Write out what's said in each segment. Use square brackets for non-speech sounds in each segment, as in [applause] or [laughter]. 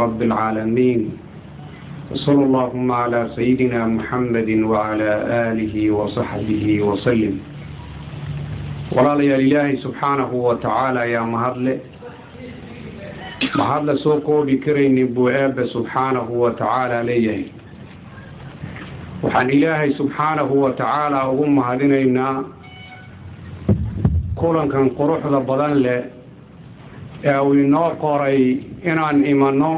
رب العالمين وصلى اللهم على سيدنا محمد وعلى آله وصحبه وسلم walaalayaal ilaahay subxaanahu wa tacaala ayaa mahadle mahadle soo koobi karaynin buu eebbe subxaanahu wa tacaala leeyahay waxaan ilaahay subxaanahu wa tacaala ugu mahadinaynaa kulankan quruxda badan leh ee uu inoo qoray inaan imanno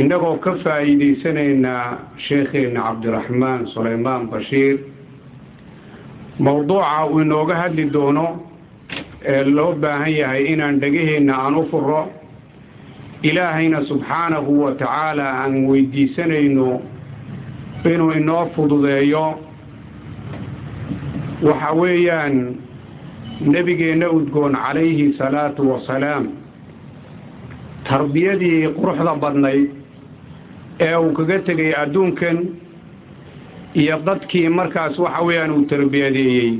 innagoo ka faa'iidaysanaynaa sheekheenna cabdiraxmaan sulaymaan bashiir mowduuca uu inooga hadli doono ee loo baahan yahay inaan dhegaheenna aan u furo ilaahayna subxaanahu wa tacaala aan weydiisanayno inuu inoo fududeeyo. Waxa weeyaan nebigeenna udgoon calayhi salaatu wasalaam. Tarbiyadii quruxda badnayd ee uu kaga tegay adduunkan iyo dadkii markaas waxa weeyaan uu tarbiyadeeyey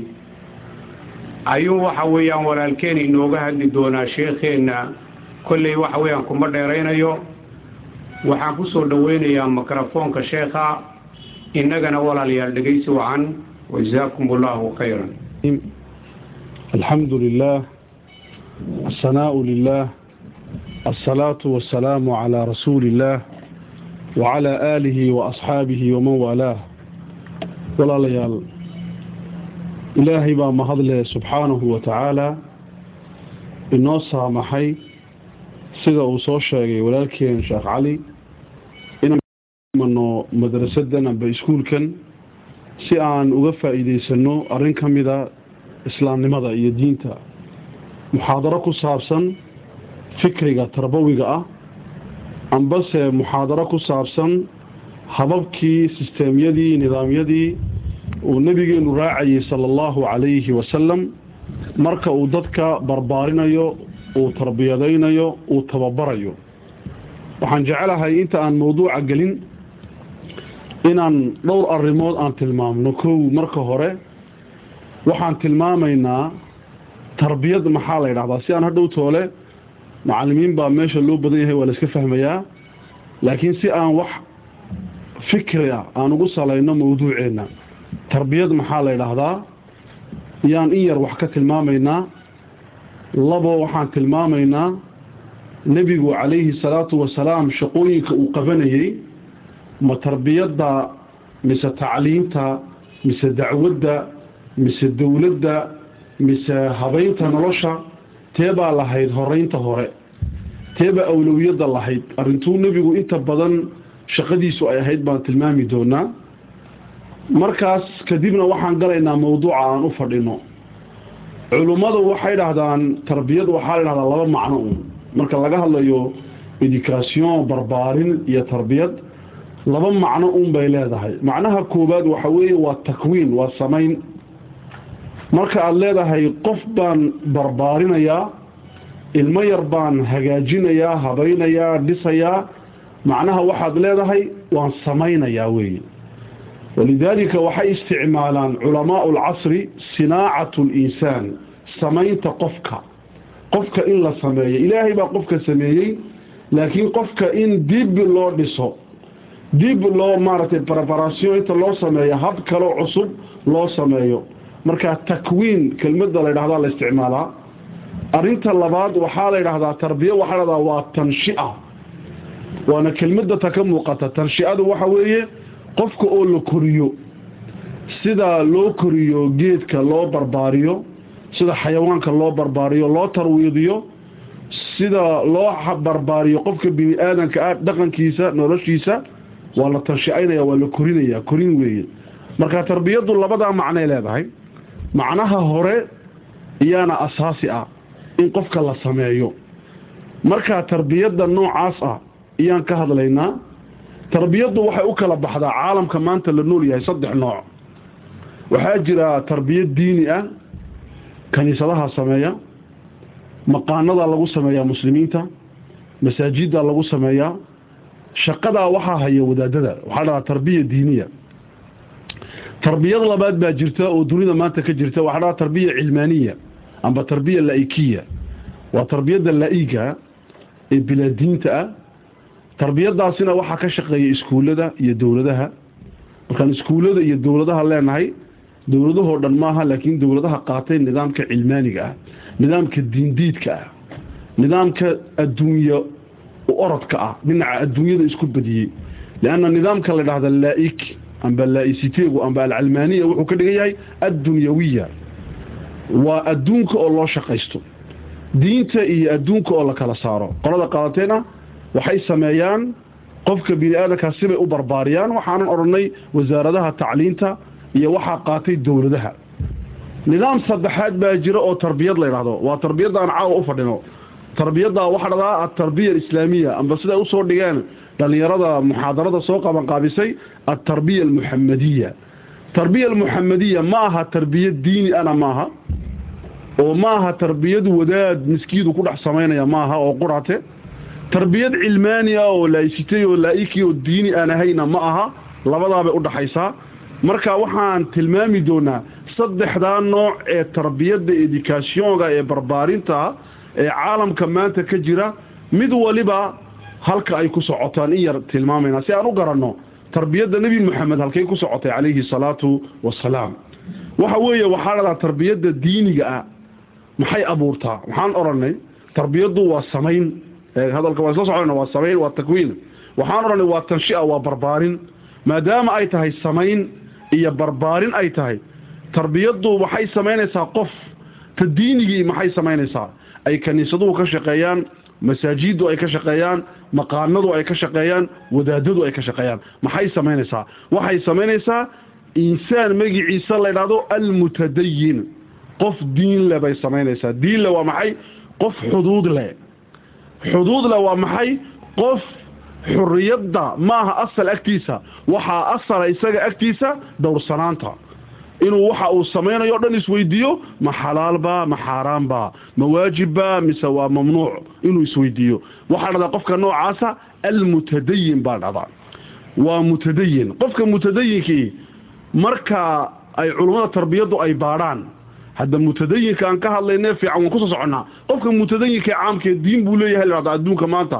ayuu waxa weeyaan walaalkeen inooga hadli doonaa sheekheenna. Kolley waxa weeyaan kuma dheeraynayo. Waxaan ku soo dhoweynayaa mikrofoonka sheekha. Innagana walaalayaal dhegaysi wacan. Wajazaakum allahu khayran الحمد لله الثناء لله الصلاة والسلام على رسول الله وعلى آله وأصحابه ومن والاه ولا ليال إلهي با مهضله سبحانه وتعالى إنه سامحي سيدا أصول شاقي ولكن شاق علي إنه مدرسدنا بإسكول كان si aan uga faa'iidaysano arrin ka mida islaamnimada iyo diinta. Muxaadaro ku saabsan fikriga tarbawiga ah ambase muxaadaro ku saabsan hababkii sisteemyadii nidaamyadii uu nebigeenu raacayay sala allahu calayhi wasalam marka uu dadka barbaarinayo uu tarbiyadaynayo uu tababarayo. Waxaan jecelahay inta aan mawduuca gelin inaan dhowr arrimood aan tilmaamno kow marka hore waxaan tilmaamaynaa tarbiyad maxaa la yidhahdaa? Si aan hadhow toole macallimiin baa meesha loo badan yahay waa la iska fahmayaa. Laakiin si aan wax fikria aan ugu salayno mawduuceenna tarbiyad maxaa la yidhaahdaa yaan in yar wax ka tilmaamaynaa. Labo waxaan tilmaamaynaa nebigu calayhi salaatu wasalaam shaqooyinka uu qabanayey ma tarbiyadda mise tacliimta mise dacwadda mise dowladda mise habaynta nolosha teebaa lahayd horeynta hore. Teebaa awlowiyadda lahayd. Arrintuu nebigu inta badan shaqadiisu ay ahayd baan tilmaami doonaa. Markaas kadibna waxaan galaynaa mawduuca aan u fadhino. Culummadu waxay dhahdaan tarbiyad waxaa la dhahdaa laba macno. Un marka laga hadlayo education barbaarin iyo tarbiyad laba macno un bay leedahay. Macnaha koowaad waxa weeye waa takwiin waa samayn marka aada leedahay qof baan barbaarinayaa ilmo yar baan hagaajinayaa habaynayaa dhisayaa macnaha waxaad leedahay waan samaynayaa weeye. Walidaalika waxay isticmaalaan culamaau alcasri sinaacatu linsaan samaynta qofka. Qofka in la sameeyo ilaahay baa qofka sameeyey laakiin qofka in dib loo dhiso dib loo maaragtay preparation inta loo sameeyo hab kaloo cusub loo sameeyo markaa takwiin kelmada la ydhahdaa la isticmaalaa. Arinta labaad waxaa la ydhahdaa tarbiya waxaa ladhahdaa waa tanshia. Waana kelmada ta ka muuqata. Tanshiadu waxa weeye qofka oo la koriyo sida loo koriyo geedka loo barbaariyo sida xayawaanka loo barbaariyo loo tarwiidiyo sida loo barbaariyo qofka bini aadanka ah dhaqankiisa noloshiisa waa la tanshicaynaya waa la korinaya korin weeye. Marka tarbiyadu labadaa macnay leedahay macnaha hore iyaana asaasi ah in qofka la sameeyo. Markaa tarbiyadda noocaas ah iyaan ka hadlaynaa tarbiyaddu waxay u kala baxdaa caalamka maanta la nool yahay saddex nooc. Waxaa jira tarbiyad diini ah kaniisadaha sameeya maqaanada lagu sameeyaa muslimiinta masaajidda lagu sameeyaa shaqadaa waxaa haya wadaadada. Waxaa dhahaa tarbiya diiniya tarbiyad labaad baa jirta oo dunida maanta ka jirta. Waxaa dhahaa tarbiya cilmaaniya amba tarbiya laikiya waa tarbiyadda laiga ee bilaadiinta ah. Tarbiyadaasina waxaa ka shaqeeya iskuullada iyo dowladaha. Markaan iskuullada iyo dowladaha leenahay dowladahoo dhan maaha laakiin dowladaha qaatay nidaamka cilmaaniga ah nidaamka diindiidka ah nidaamka adduunye orodka ah. Dhinaca adduunyada isku badiyey lianna nidaamka la dhahda laaik amba laaisitegu amba alcalmaaniya wuxuu ka dhigan yahay addunyawiya. Waa adduunka oo loo shaqaysto. Diinta iyo adduunka oo la kala saaro. Qolada qaadateena waxay sameeyaan qofka bini aadamkaa sibay u barbaariyaan. Waxaanan odhanay wasaaradaha tacliinta iyo waxaa qaatay dowladaha. Nidaam saddexaad baa jira oo tarbiyad la ydhahdo waa tarbiyadda aan caawa u fadhino. Tarbiyadda waxaa dhahdaa altarbiya alislaamiya. Amba siday u soo dhigeen dhallinyarada muxaadarada soo qabanqaabisay altarbiya almuxamadiya tarbiya almuxamadiya ma aha tarbiyad diini ana maaha oo maaha tarbiyad wadaad miskiidu ku dhex samaynaya maaha oo qurate tarbiyad cilmaani ah oo laaisitay oo laaiki oo diini aan ahayna ma aha labadaabay u dhaxaysaa. Marka waxaan tilmaami doonaa saddexdaa nooc ee tarbiyadda edikationga ee barbaarinta ee caalamka maanta ka jira. Mid waliba halka ay ku socotaan in yar tilmaamayna. Si aan u garanno tarbiyadda nebi moxamed halkay ku socotay calayhi salaatu wasalaam waxa weeye waxaa dhadaa tarbiyadda diiniga ah. Maxay abuurtaa? Waxaan odhanay tarbiyaddu waa samayn. Hadalka waa isla socona waa samayn waa takwiin. Waxaan odhanay waa tanshia waa barbaarin. Maadaama ay tahay samayn iyo barbaarin ay tahay tarbiyaddu waxay samaynaysaa qof. Ta diinigii maxay samaynaysaa? Ay kaniisaduhu ka shaqeeyaan masaajiddu ay ka shaqeeyaan maqaanadu ay ka shaqeeyaan wadaadadu ay ka shaqeeyaan. Maxay samaynaysaa? Waxay samaynaysaa insaan magiciisa la ydhahdo almutadayin qof diin le bay samaynaysaa. Diinle waa maxay? Qof xuduud leh. Xuduud leh waa maxay? Qof xuriyadda maaha asal agtiisa. Waxaa asala isaga agtiisa dowrsanaanta inuu waxa uu samaynayo dhan isweydiiyo ma xalaalba ma xaaraanba ma waajibba mise waa mamnuuc inuu isweydiiyo. Waxaa dhahdaa qofka noocaasa almutadayin baa dhahdaa waa mutadayin qofka mutadayinkii marka ay culummada tarbiyaddu ay baadhaan hadda mutadayinka aan ka hadlayne fiican waan ku soo soconnaa. Qofka mutadayinka caamkee diin buu leeyahay lahahda adduunka maanta.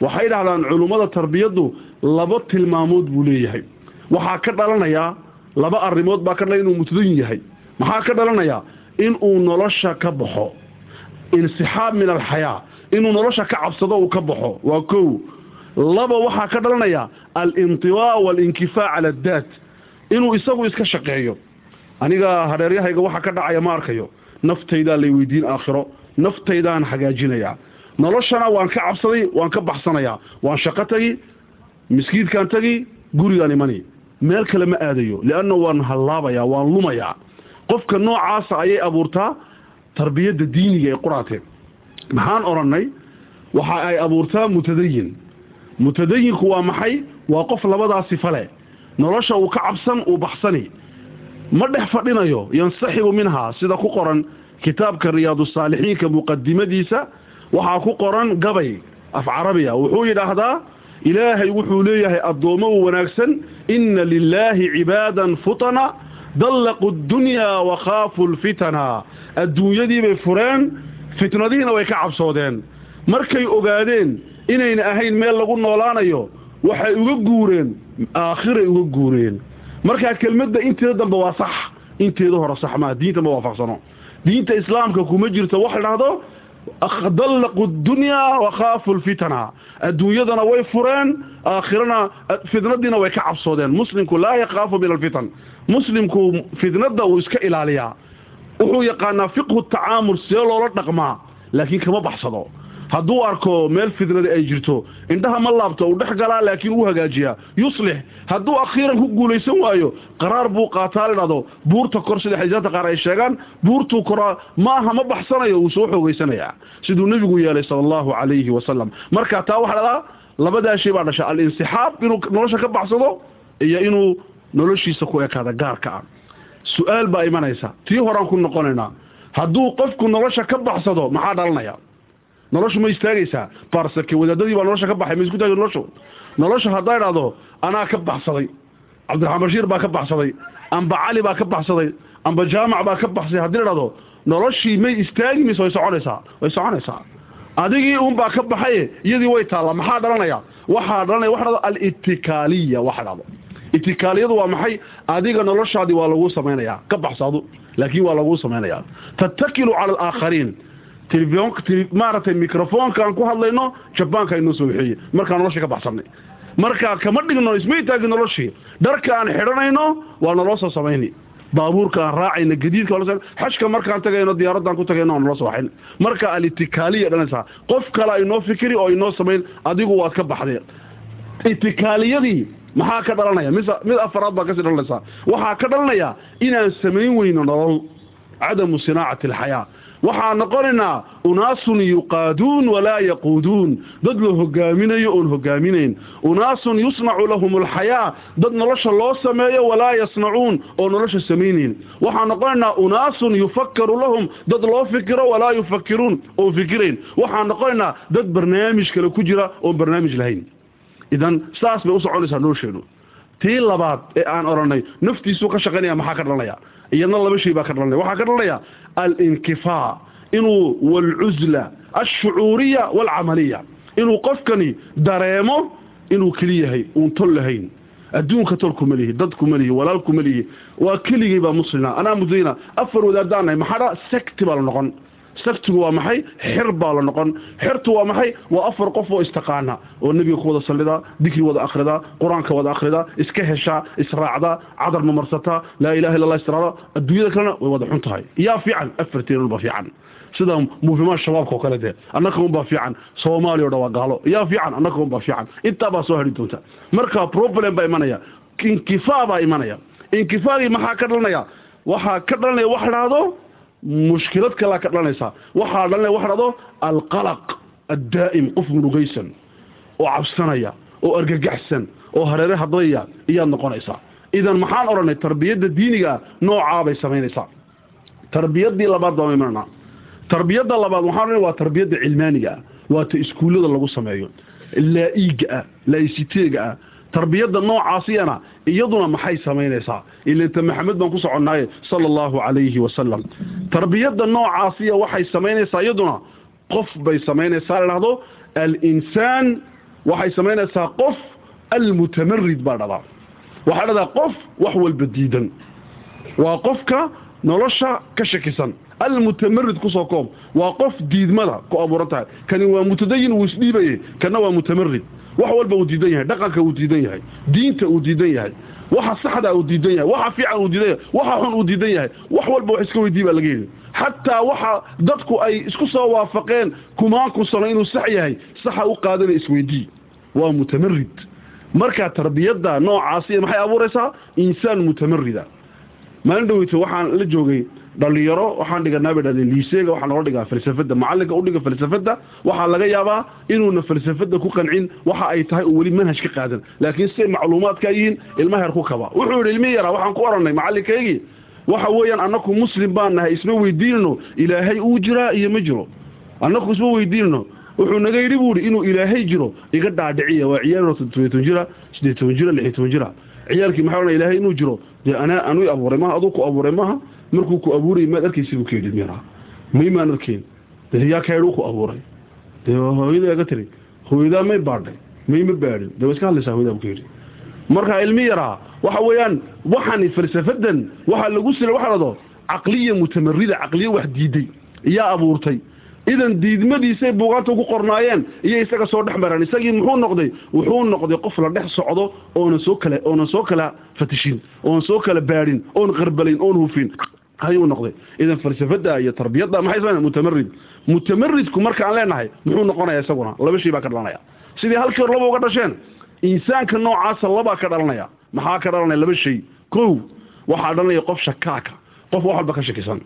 Waxay dhahdaan culummada tarbiyaddu laba tilmaamood buu leeyahay. Waxaa ka dhalanayaa laba arrimood baa ka dhalay inuu mutadayin yahay. Maxaa ka dhalanayaa inuu nolosha ka baxo. Insixaab min alxayaa. Inuu nolosha ka cabsado uu ka baxo. Waa kow. Laba waxaa ka dhalanaya alintiwaa waalinkifaac cala addaat inuu isagu iska shaqeeyo. Aniga hareeryahayga waxa ka dhacaya ma arkayo. Naftaydaa lay weydiin aakhiro. Naftaydaan hagaajinayaa noloshana waan ka cabsaday waan ka baxsanayaa waan shaqo tagi miskiidkaan tagi gurigaan imani meel kale ma aadayo lianna waan hallaabayaa waan lumayaa. Qofka noocaasa ayay abuurtaa tarbiyadda diiniga ee quraateen maxaan odhannay waxa ay abuurtaa mutadayin mutadayinku waa maxay? Waa qof labadaa sifa leh nolosha uu ka cabsan uu baxsani. Ma dhex fadhinayo yansaxibu minhaa sida ku qoran kitaabka riyaadusaalixiinka muqadimadiisa waxaa ku qoran gabay af carabiya. Wuxuu yidhaahdaa ilaahay wuxuu leeyahay addoommo wanaagsan inna lilaahi cibaadan futana dallaqu ddunyaa wa khaafuu lfitana. Adduunyadiibay fureen fitnadihiina way ka cabsoodeen. Markay ogaadeen inayna ahayn meel lagu noolaanayo waxay uga guureen aakhiray uga guureen. Markaa kelmadda inteeda dambe waa sax inteeda hore sax maa diinta ma waafaqsano. Diinta islaamka kuma jirto wax la dallaqu dunyaa wakhaafu lfitana adduunyadana way fureen aakhirana fitnadiina way ka cabsoodeen muslimku laa yakhaafu min alfitan muslimku fitnada uu iska ilaaliyaa wuxuu yaqaanaa fiqhu tacaamul see loola dhaqmaa laakiin kama baxsado hadduu arko meel fitnada ay jirto indhaha ma laabto uu dhex galaa laakiin uu hagaajiyaa. Yuslix hadduu akhiiran ku guulaysan waayo qaraar buu qaataa ladhahdo buurta kor sida xadiisaadka qaar ay sheegaan buurtuu koraa ma aha ma baxsanayo wuu soo xoogaysanayaa siduu nebigu yeelay sala allahu calayhi wasalam marka taa waxaa dhahdaa labadaa shay baa dhasha alinsixaab inuu nolosha ka baxsado iyo inuu noloshiisa ku ekaada gaarka ah. Su'aal baa imanaysa. Tii horaan ku noqonaynaa hadduu qofku nolosha ka baxsado maxaa dhalanaya noloshu ma istaagaysaa? Barsake wadaadadii baa nolosha ka baxay ma isku taagi noloshu? Nolosha hadday dhahdo anaa ka baxsaday. Cabdiraxmaan bashiir baa ka baxsaday. Amba cali baa ka baxsaday. Amba jaamac baa ka baxsaday. Haddii la dhahdo noloshii may istaagi mise way soconaysaa. Way soconaysaa. Adigii uunbaa ka baxaye iyadii way taallaa. Maxaa dhalanaya? Waxaa dhalanaya waxa dhado alitikaaliya waxa dhado itikaaliyadu waa maxay? Adiga noloshaadii waa laguu samaynayaa. Ka baxsado laakiin waa laguu samaynayaa. Tattakilu cala alaakhariin maaragtay microfonka aan ku hadlayno jabaanka inoo soo waxeeye markaan noloshii ka baxsanay. Markaa kama dhigno ismay taagin noloshii. Dharka aan xidhanayno waa naloo soo samayni. Baabuurka aan raacayna gadiidka xajka markaan tagayno diyaaradaan ku tagayno waa naloo soo waxayn marka alitikaaliya dhanaysaa qof kale inoo fikiri oo inoo samayn adigu waad ka baxdeen itikaaliyadii maxaa ka dhalanaya? Mid mid afaraad baa ka sii dhalanaysaa waxaa ka dhalanaya inaan samayn weyno nolol cadamu sinaacati alxayaa waxaa noqonaynaa unaasun yuqaaduun walaa yaquuduun dad la hogaaminayo oon hogaaminayn unaasun yusnacu lahum alxayaa dad nolosha loo sameeyo walaa yasnacuun oo nolosha samaynayn. Waxaa noqonaynaa unaasun yufakaru lahum. Dad loo fikiro walaa yufakiruun oon fikirayn. Waxaa noqonaynaa dad barnaamij kale ku jira oon barnaamij lahayn. Idan saas bay u soconaysaa nolosheenu tii labaad ee aan odhanay naftiisuu ka shaqaynaya maxaa ka dhalanaya iyadna laba shay baa ka dhalanaya waxaa ka dhalanaya alinkifaa inuu walcusla alshucuuriya waalcamaliya inuu qofkani dareemo inuu keli yahay uun tol lahayn. Adduunka tol kuma lihi dad kuma lihi walaal kuma lihi waa keligii baa muslina anaa mudayna afar wadaadaanahay maxaa sekti baa la noqon saktigu waa maxay? Xir baa la noqon. Xirtu waa maxay? Waa afar qof oo istaqaana oo nebiga ku wada sallida dikri wada akhrida qur'aanka wada akhrida iska heshaa israacda cadar mamarsataa laa ilaha illa allah istiraada adduunyada kalena way wada xun tahay. Yaa fiican afarteen unbaa fiican. Sida muufimaha shabaabka oo kale dee annaka unbaa fiican. Soomaaliya o dhan waa gaalo. Yaa fiican annaka unbaa fiican. Intaa baa soo hadhi doonta. Marka problem baa imanaya. Inkifaa baa imanaya. Inkifaagii maxaa ka dhalanaya? Waxaa ka dhalanaya wax dhahdo mushkilad kalaa ka dhalanaysaa waxaa dhalanaya waxa dhahdo alqalaq addaa'im qof murugaysan oo cabsanaya oo argagaxsan oo hareere hadlaya iyaad noqonaysaa idan maxaan odhanay tarbiyadda diinigaa noocaabay samaynaysaa tarbiyadii labaad baan imananaa tarbiyadda labaad waxaan odhanay waa tarbiyadda cilmaaniga ah. Waa ta iskuullada lagu sameeyo. Laa-iiga ah laa-isiteega ah. Tarbiyadda noocaasiyana iyaduna maxay samaynaysaa ilanta maxamed baan ku soconnaaye sala allahu calayhi wasalam tarbiyadda noocaasiya waxay samaynaysaa iyaduna qof bay samaynaysaa la dhahdo alinsaan waxay samaynaysaa qof almutamarid baa dhadaa waxaa dhahdaa qof wax walba diidan. Waa qofka nolosha ka shakisan. Almutamarid ku soo koob waa qof diidmada ku abuuran tahay. Kani waa mutadayin wuu isdhiibaye kana waa mutamarid wax walba uu diidan yahay dhaqanka uu diidan yahay diinta uu diidan yahay waxa saxda uu diidan yahay waxa fiican uu diidan yahay waxa xun uu diidan yahay wax walba wax iska weydii baa laga yidhi xataa waxa dadku ay isku soo waafaqeen kumaanku sano inuu sax yahay saxa u qaadana isweydii waa mutamarid. Marka tarbiyadda noocaasi maxay abuuraysaa insaan mutamarida maalin dhaweyto waxaan la joogay dhalinyaro waxaan dhiganaa bay dhahdeen liiseega waxaa noola dhigaa falsafadda. Macallinka u dhiga falsafadda waxaa laga yaabaa inuuna falsafadda ku qancin waxa ay tahay oo weli manhaj ka qaadan. Laakiin siay macluumaadkaa yihiin ilma heer ku kaba. Wuxuu yidhi ilmi yaraa waxaan ku odhanay macallinkaygii waxa weeyaan annaku muslim baan nahay isma weydiinino ilaahay uu jiraa iyo ma jiro. Annaku isma weydiinino wuxuu naga yidhi buu ihi inuu ilaahay jiro iga dhaadhiciya waa ciyaal todobiy toban jira sideed jira lixiy toban jira ciyaalkii maxaa ilaahay inuu jiro dee anaa anuu abuuray maha aduu ku abuuray maha markuu ku abuurayay maad arkaysi buu ka yidhi miraa may maan arkayn dee yaa ka yidhi ku abuuray. Dee hooyadaa ga tiri hooyadaa may baadhay may ma baadhin. Dee waa iska hadlaysaa hooyadaa buu ka yidhi. Marka ilmi yaraa waxa weeyaan waxani falsafadan waxaa lagu sila waxa dhado caqliya mutamarida caqliya wax diiday iyaa abuurtay idan diidmadiisay buugaanta ugu qornaayeen iyo isaga soo dhex mareen isagii muxuu noqday? Wuxuu noqday qof la dhex socdo oonan soo kala oonan soo kala fatishin oonan soo kala baadhin oon qarbalayn oon hufin. Ayuu noqday. Idan falsafada iyo tarbiyadda maxay sameeyaan mutamarid. Mutamaridku markaan leenahay muxuu noqonayaa isaguna laba shay baa ka dhalanaya. Sidii halkii laba uga dhasheen insaanka noocaasa labaa ka dhalanaya. Maxaa ka dhalanaya laba shay kow waxaa dhalanaya qof shakaaka qof wax walba ka shakisan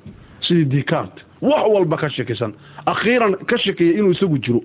sidii dicart wax walba ka shakisan akhiiran ka shakeeya inuu isagu jiro.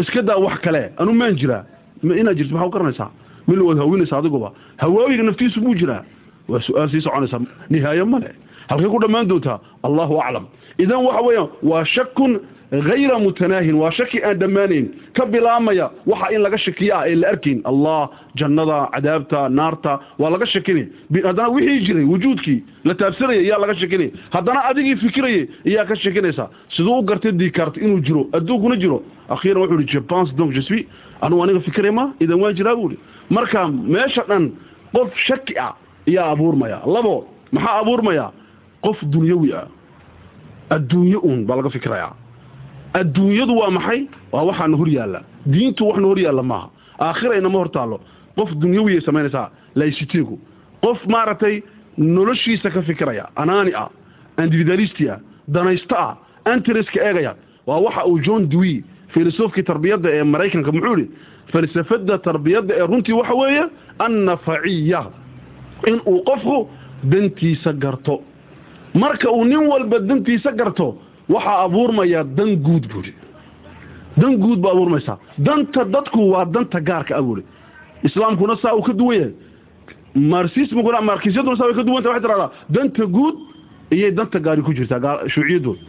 Iska daa wax kale. Anu maan jiraa inaad jirto maxaa u garanaysaa? Mil waad hawinaysa adiguba hawaawiga naftiisu buu jiraa. Waa su'aal sii soconaysaa nihaayo male halkay ku dhammaan doontaa? Allahu aclam. Idan waxa weeyaan waa shakun hayra mutanaahin waa shaki aan dhammaanayn ka bilaamaya waxa in laga shakiyo ah ee la arkayn allah jannada cadaabta naarta waa laga shakinay haddana wixii jiray wujuudkii la taabsanaya yaa laga shakinay haddana adigii fikirayay iyaa ka shakinaysaa siduu u gartay dikart inuu jiro adduunkuna jiro akhiiran wuxuu ihi je pense donc je suis anugu aniga fikiraya ma idan waan jiraa buuhi marka meesha dhan qof shaki ah iyaa abuurmaya labo maxaa abuurmaya qof dunyawi ah adduunyo uun baa laga fikirayaa adduunyadu waa maxay? Waa waxaana hor yaalla. Diintu waxna hor yaalla maaha. Aakhira inama hor taallo. Qof dunyawiyay samaynaysaa laysitigu qof maaragtay noloshiisa ka fikiraya anaani ah individualisti ah danaysto ah antareska eegaya waa waxa uu john dewey filosofkii tarbiyadda ee maraykanka muxuu ihi falsafada tarbiyadda ee runtii waxa weeye annafaciya in uu qofku dantiisa garto. Marka uu nin walba dantiisa garto waxaa abuurmaya dan guud buuri dan guud ba abuurmaysaa danta dadku waa danta gaarka ah buuri islaamkuna saa uu ka duwan yahay. Marxismkuna markisyaduna saa way ka duwan tahay waxay tiraahdaa danta guud iyay danta gaari ku jirtaa shuuciyadooda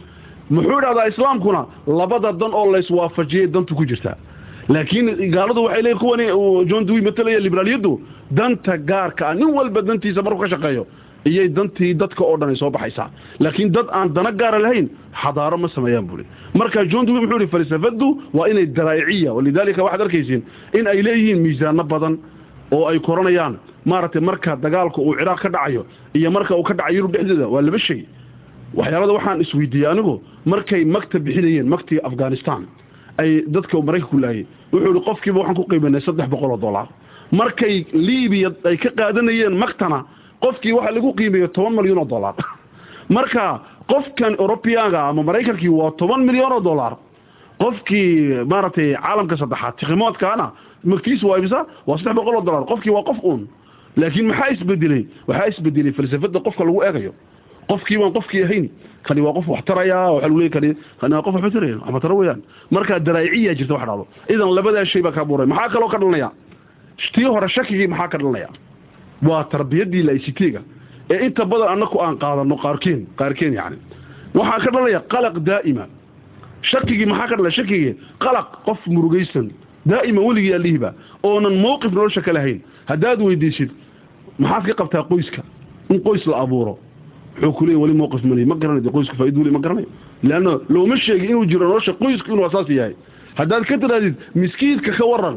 muxuu idhahdaa islaamkuna labada dan oo layswaafajiyay dantu ku jirtaa. Laakiin gaaladu waxay leeyihiin kuwani john dewey matalaya liberaaliyaddu danta gaarka ah nin walba dantiisa markuu ka shaqeeyo iyay dantii dadka oo dhan ay soo baxaysaa. Laakiin dad aan dana gaara lahayn xadaaro ma sameeyaan buuri marka john dewey muxuu ihi falsafadu waa inay daraa'iciya. Walidaalika waxaad arkaysiin in ay leeyihiin miisaano badan oo ay koranayaan. Maaragtay marka dagaalka uu ciraaq ka dhacayo iyo marka uu ka dhacayo yurub dhexdeeda waa laba shay. Waxyaalada waxaan isweydiiyey anigu markay magta bixinayeen magtii afghanistan ay dadka maraykanku laayay wuxuu ihi qofkiiba waxaan ku qiimanay saddex boqol oo dollar markay libiya ay ka qaadanayeen magtana qofkii waxaa lagu qiimeeyo toban milyan oo dollar marka qofkan eurobiyaanka ama maraykankii waa toban milyan oo dollar qofkii maaragtay caalamka saddexaad tikhimoodkaana magtiisu waa imisa waa saddex boqol oo dollar qofkii waa qof uun. Laakiin maxaa isbedelay? Waxaa isbedelay falsafada qofka lagu eegayo. Qofkii baan qofkii ahayn kani waa qof wax taraya waxa lagu kani kani waa qof waxba taraya waxba marka daraa'iciya jirta wax dhacdo idan labadaa shay baa ka buuray. Maxaa kaloo ka dhalanaya tii hore shakigii maxaa ka dhalanaya waa tarbiyadii laysitiga ee inta badan annaku aan qaadano qaarkeen qaarkeen yani waxaa ka dhalaya qalaq daa'ima. Shakigii maxaa ka dhalaya shakigii qalaq qof murugaysan. Daa'ima weligii alihiba oonan mowqif nolosha ka lahayn. Haddaad weydiisid maxaad ka qabtaa qoyska? In qoys la abuuro. Wuxuu ku leeyahy wali mowqif mali ma garanayo qoysku faa'iido weli ma garanayo? Leanna looma sheegin inuu jiro nolosha qoysku inuu asaas yahay. Haddaad ka tirahdid miskiidka ka waran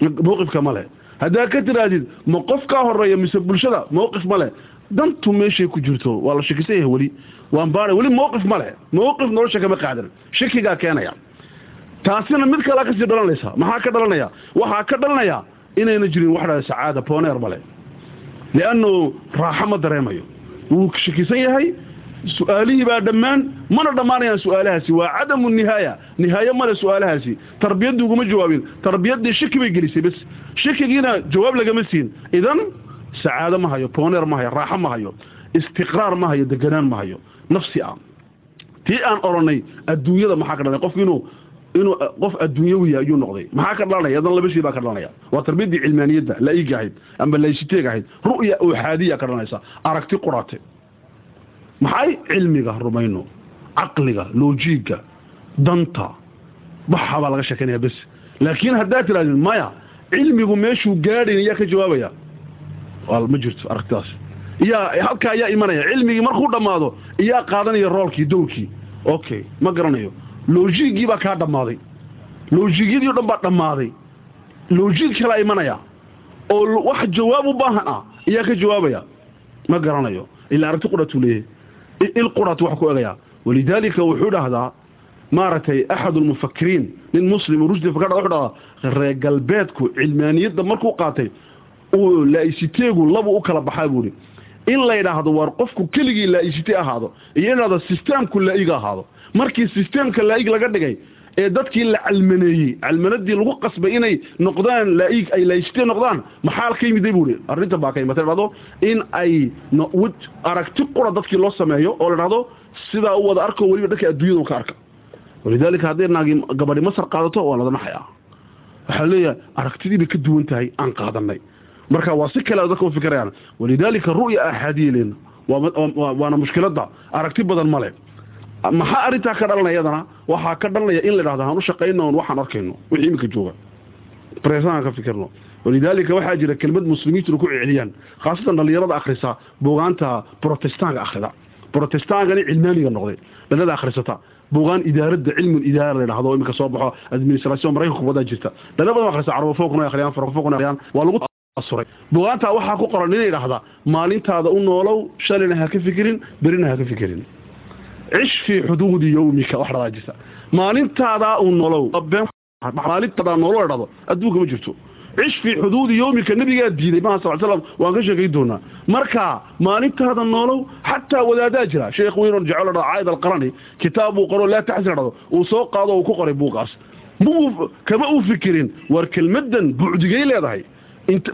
mowqifka ma leh haddaad ka tirahdid ma qof kaa horreeya mise bulshada mowqif ma leh? Dantu meeshay ku jirto. Waa la shakisan yahay weli? Waan baara weli mowqif ma leh. Mowqif nolosha kama qaadan. Shakigaa keenaya. Taasina mid kalea ka sii dhalanaysa. Maxaa ka dhalanaya? Waxaa ka dhalanaya inayna jirin wax dhaa sacaada boneer male liannu raaxo ma dareemayo. Wuu shakisan yahay su'aalihii baa dhammaan mana dhammaanayaan su'aalahaasi. Waa cadamu nihaaya. Nihaaye male su'aalahaasi. Tarbiyaddii uguma jawaabin. Tarbiyaddii shaki bay gelisay bas shakigiina jawaab lagama siin. Idan sacaado ma hayo boneer ma hayo raaxo ma hayo istiqraar ma hayo deganaan ma hayo. Nafsi ah tii aan odhanay adduunyada maxaa ka dhalay qofku inuu inuu qof adduunyawiya ayuu noqday. Maxaa ka dhalanaya? Adan laba shay baa ka dhalanaya. Waa tarbiyadii cilmaaniyadda laiga ahayd ama laysiteeg ahayd ru'ya uxaadiya ka dhalanaysa. Aragti qurate maxay cilmiga rumayno caqliga loojiga danta waxa baa laga sheekanaya bes. Laakiin haddaad tirahdid maya cilmigu meeshuu gaadhayn ayaa ka jawaabaya? Ma jirto aragtidaas iyaa halkaa ayaa imanaya. Cilmigii markuu dhammaado iyaa qaadanaya roolkii dowrkii. Okay ma garanayo. Loojigii baa kaa dhammaaday. Loojigyadii o dhan baa dhammaaday. Loojig kalaa imanaya. Oo wax jawaab u baahan ah ayaa ka jawaabaya. Ma garanayo. Ilaa aragti quratuu leeyahay il quratu wax ku egaya walidaalika wuxuu dhahdaa maaragtay axad ulmufakiriin nin muslim rushdi fakadha wuxuu dhahdaa reer galbeedku cilmaaniyadda markuu qaatay uu laa'isiteegu labu u kala baxaa buuhi in la yidhaahdo war qofku keligii laa'isite ahaado iyo in dhahdo sisteemku laa'iga ahaado markii sisteemka laa'ig laga dhigay ee dadkii la calmaneeyey. Calmanadii lagu qasbay inay noqdaan laa'ig ay laa'isite noqdaan maxaa ka yimiday buuhi arrinta baa ka imatay dhahdo in ay aragti qura dadkii loo sameeyo oo la dhahdo sidaa u wada arko weliba dhanka adduunyada ka arka. Walidaalika hadday naagi gabadhi masar qaadato waa lada naxaya. Waxaa leeyahay aragtidii bay ka duwan tahay aan qaadanay marka waa si kale dadka u fikirayaan walidaalika ru'ya axaadiya leena waana mushkiladda aragti badan male maxaa arrintaa ka dhalanaya iyadana waxaa ka dhalanaya in la idhahdo hanu shaqayno on waxaan arkayno. Wixii iminka jooga. Bareesanaan ka fikirno. Walidaalika waxaa jira kelmad muslimiintuna ku celiyaan khaasatan dhallinyarada akhrisa buugaanta protestaanka akhrida. Protestaankani cilmaaniga noqday dhalada akhrisata. Buugaan idaaradda cilmu idaara la dhahdo iminka soo baxo administration maraykanka kubadaa jirta. Dhala badan akhrisa carabofokna akhriyaan farqofokna akhriyaan waa lagu asuray buugaanta waxaa ku qoran inay dhahda maalintaada u noolow shalayna ha ka fikirin berina ha ka fikirin cish fii xuduudi yowmika wax dhadaa jirta maalintaadaa u noolow maalintaada noolo dhado adduunka ma jirto cish fii xuduudi yowmika nabigaa diiday maha sal slam waan ka sheekay doonaa marka maalintaada noolow xataa wadaadaa jira sheekh weyn oo jecel dhado caayid alqarani kitaab buu qoro laa taxsir dhado uu soo qaado uu ku qoray buuqaas muu kama uu fikirin war kelmadan bucdigay leedahay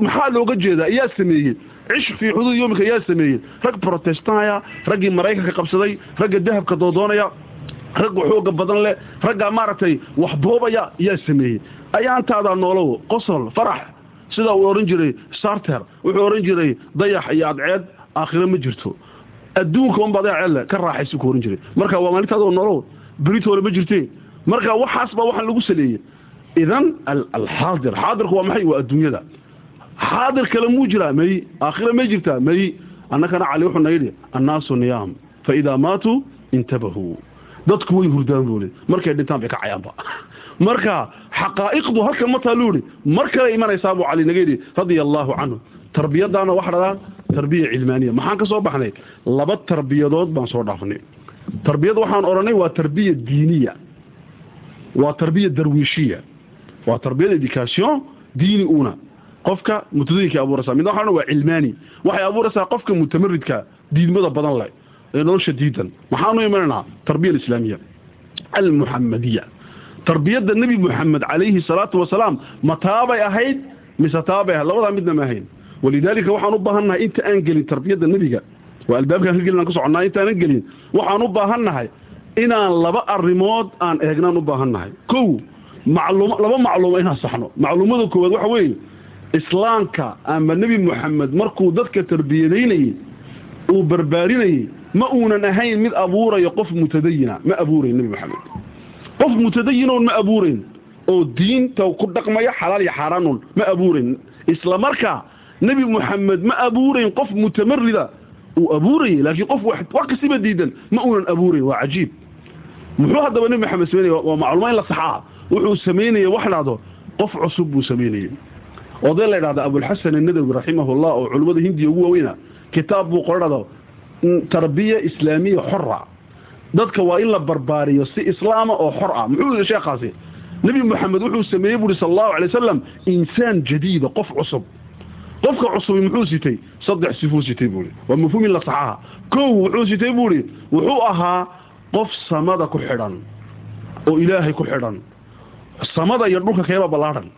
maxaa looga jeedaa iyaa sameeyey cish fii xuduud yomika yaa sameeyey rag protestaya raggii maraykanka qabsaday ragga dahabka doodoonaya ragga xooga badan leh ragga maaragtay wax boobaya yaa sameeyey ayaantaadaa noolow qosol farax sida uu odhan jiray sarter wuxuu odhan jiray dayax iyo adceed aakhiro ma jirto adduunka unba dayaceedle ka raaxaysu ku ohan jiray marka waa maalintaadoo noolow beritoole ma jirte marka waxaas baa waxaan lagu saleeyey idan alxaadir xaadirku waa maxay waa adduunyada xaadir kale muu jiraa may aakhira may jirtaa may annakana cali wuxuu na yidhi annaasu niyaam fa idaa maatuu intabahuu dadku way hurdaan buuli markay dhintaan bay ka cayaanba marka xaqaa'iqdu halkan ma taaluu yidhi mar kale imanaysaa buu cali naga yidhi radia allaahu canhu tarbiyadaana waxa dhadaa tarbiya cilmaaniya maxaan ka soo baxnay laba tarbiyadood baan soo dhaafnay tarbiyad waxaan odhanay waa tarbiya diiniya waa tarbiya darwiishiya waa tarbiyad education diini una qofka mutadayinka abuuraysaa midna waxaa waa cilmaani. Waxay abuuraysaa qofka mutamaridka diidmada badan leh ee nolosha diidan. Maxaanu imanaynaa tarbiya alislaamiya almuxamadiya tarbiyadda nebi moxamed calayhi salaatu wasalaam ma taabay ahayd mise taabay ahayd? Labadaa midna ma ahayn. Walidaalika waxaan u baahannahay inta aan gelin tarbiyadda nebiga. Waa albaabkaan ka gelin aan soconnaa intaanan gelin waxaan u baahannahay inaan laba arrimood aan eegnaan u baahannahay kow macluum laba macluumo inaan saxno. Macluumada koowaad waxa weeye islaamka ama nebi moxamed markuu dadka tarbiyadaynayey uu barbaarinayey ma uunan ahayn mid abuurayo qof mutadayina ma abuurayn nebi moxamed qof mutadayinoon ma abuurayn oo diinta ku dhaqmaya xalaal iyo xaaraanun ma abuurayn. Isla markaa nebi moxamed ma abuurayn qof mutamarida uu abuurayey laakiin qof wax kasiba diidan ma uunan abuurayn waa cajiib. Muxuu haddaba nebi moxamed samaynaya waa macluuma in la saxaa. Wuxuu samaynayey wax dhahdo qof cusub buu samaynayey oday la idhahda abulxasan anadawi raximahullah oo culimmada hindiya ugu waaweyna kitaab buu qoradhado tarbiya islaamiya xora dadka waa in la barbaariyo si islaama oo xor ah muxuu yidhi sheekhaasi? Nebi moxamed wuxuu sameeyey buuhi sal allahu alay wasalam insaan jadiida qof cusub. Qofka cusubi muxuu sitay? Saddex sifuu sitay buuhi waa mafhuum in la saxaha kow wuxuu sitay buuhi wuxuu ahaa qof samada ku xidhan oo ilaahay ku xidhan. Samada iyo dhulka keeba ballaadhan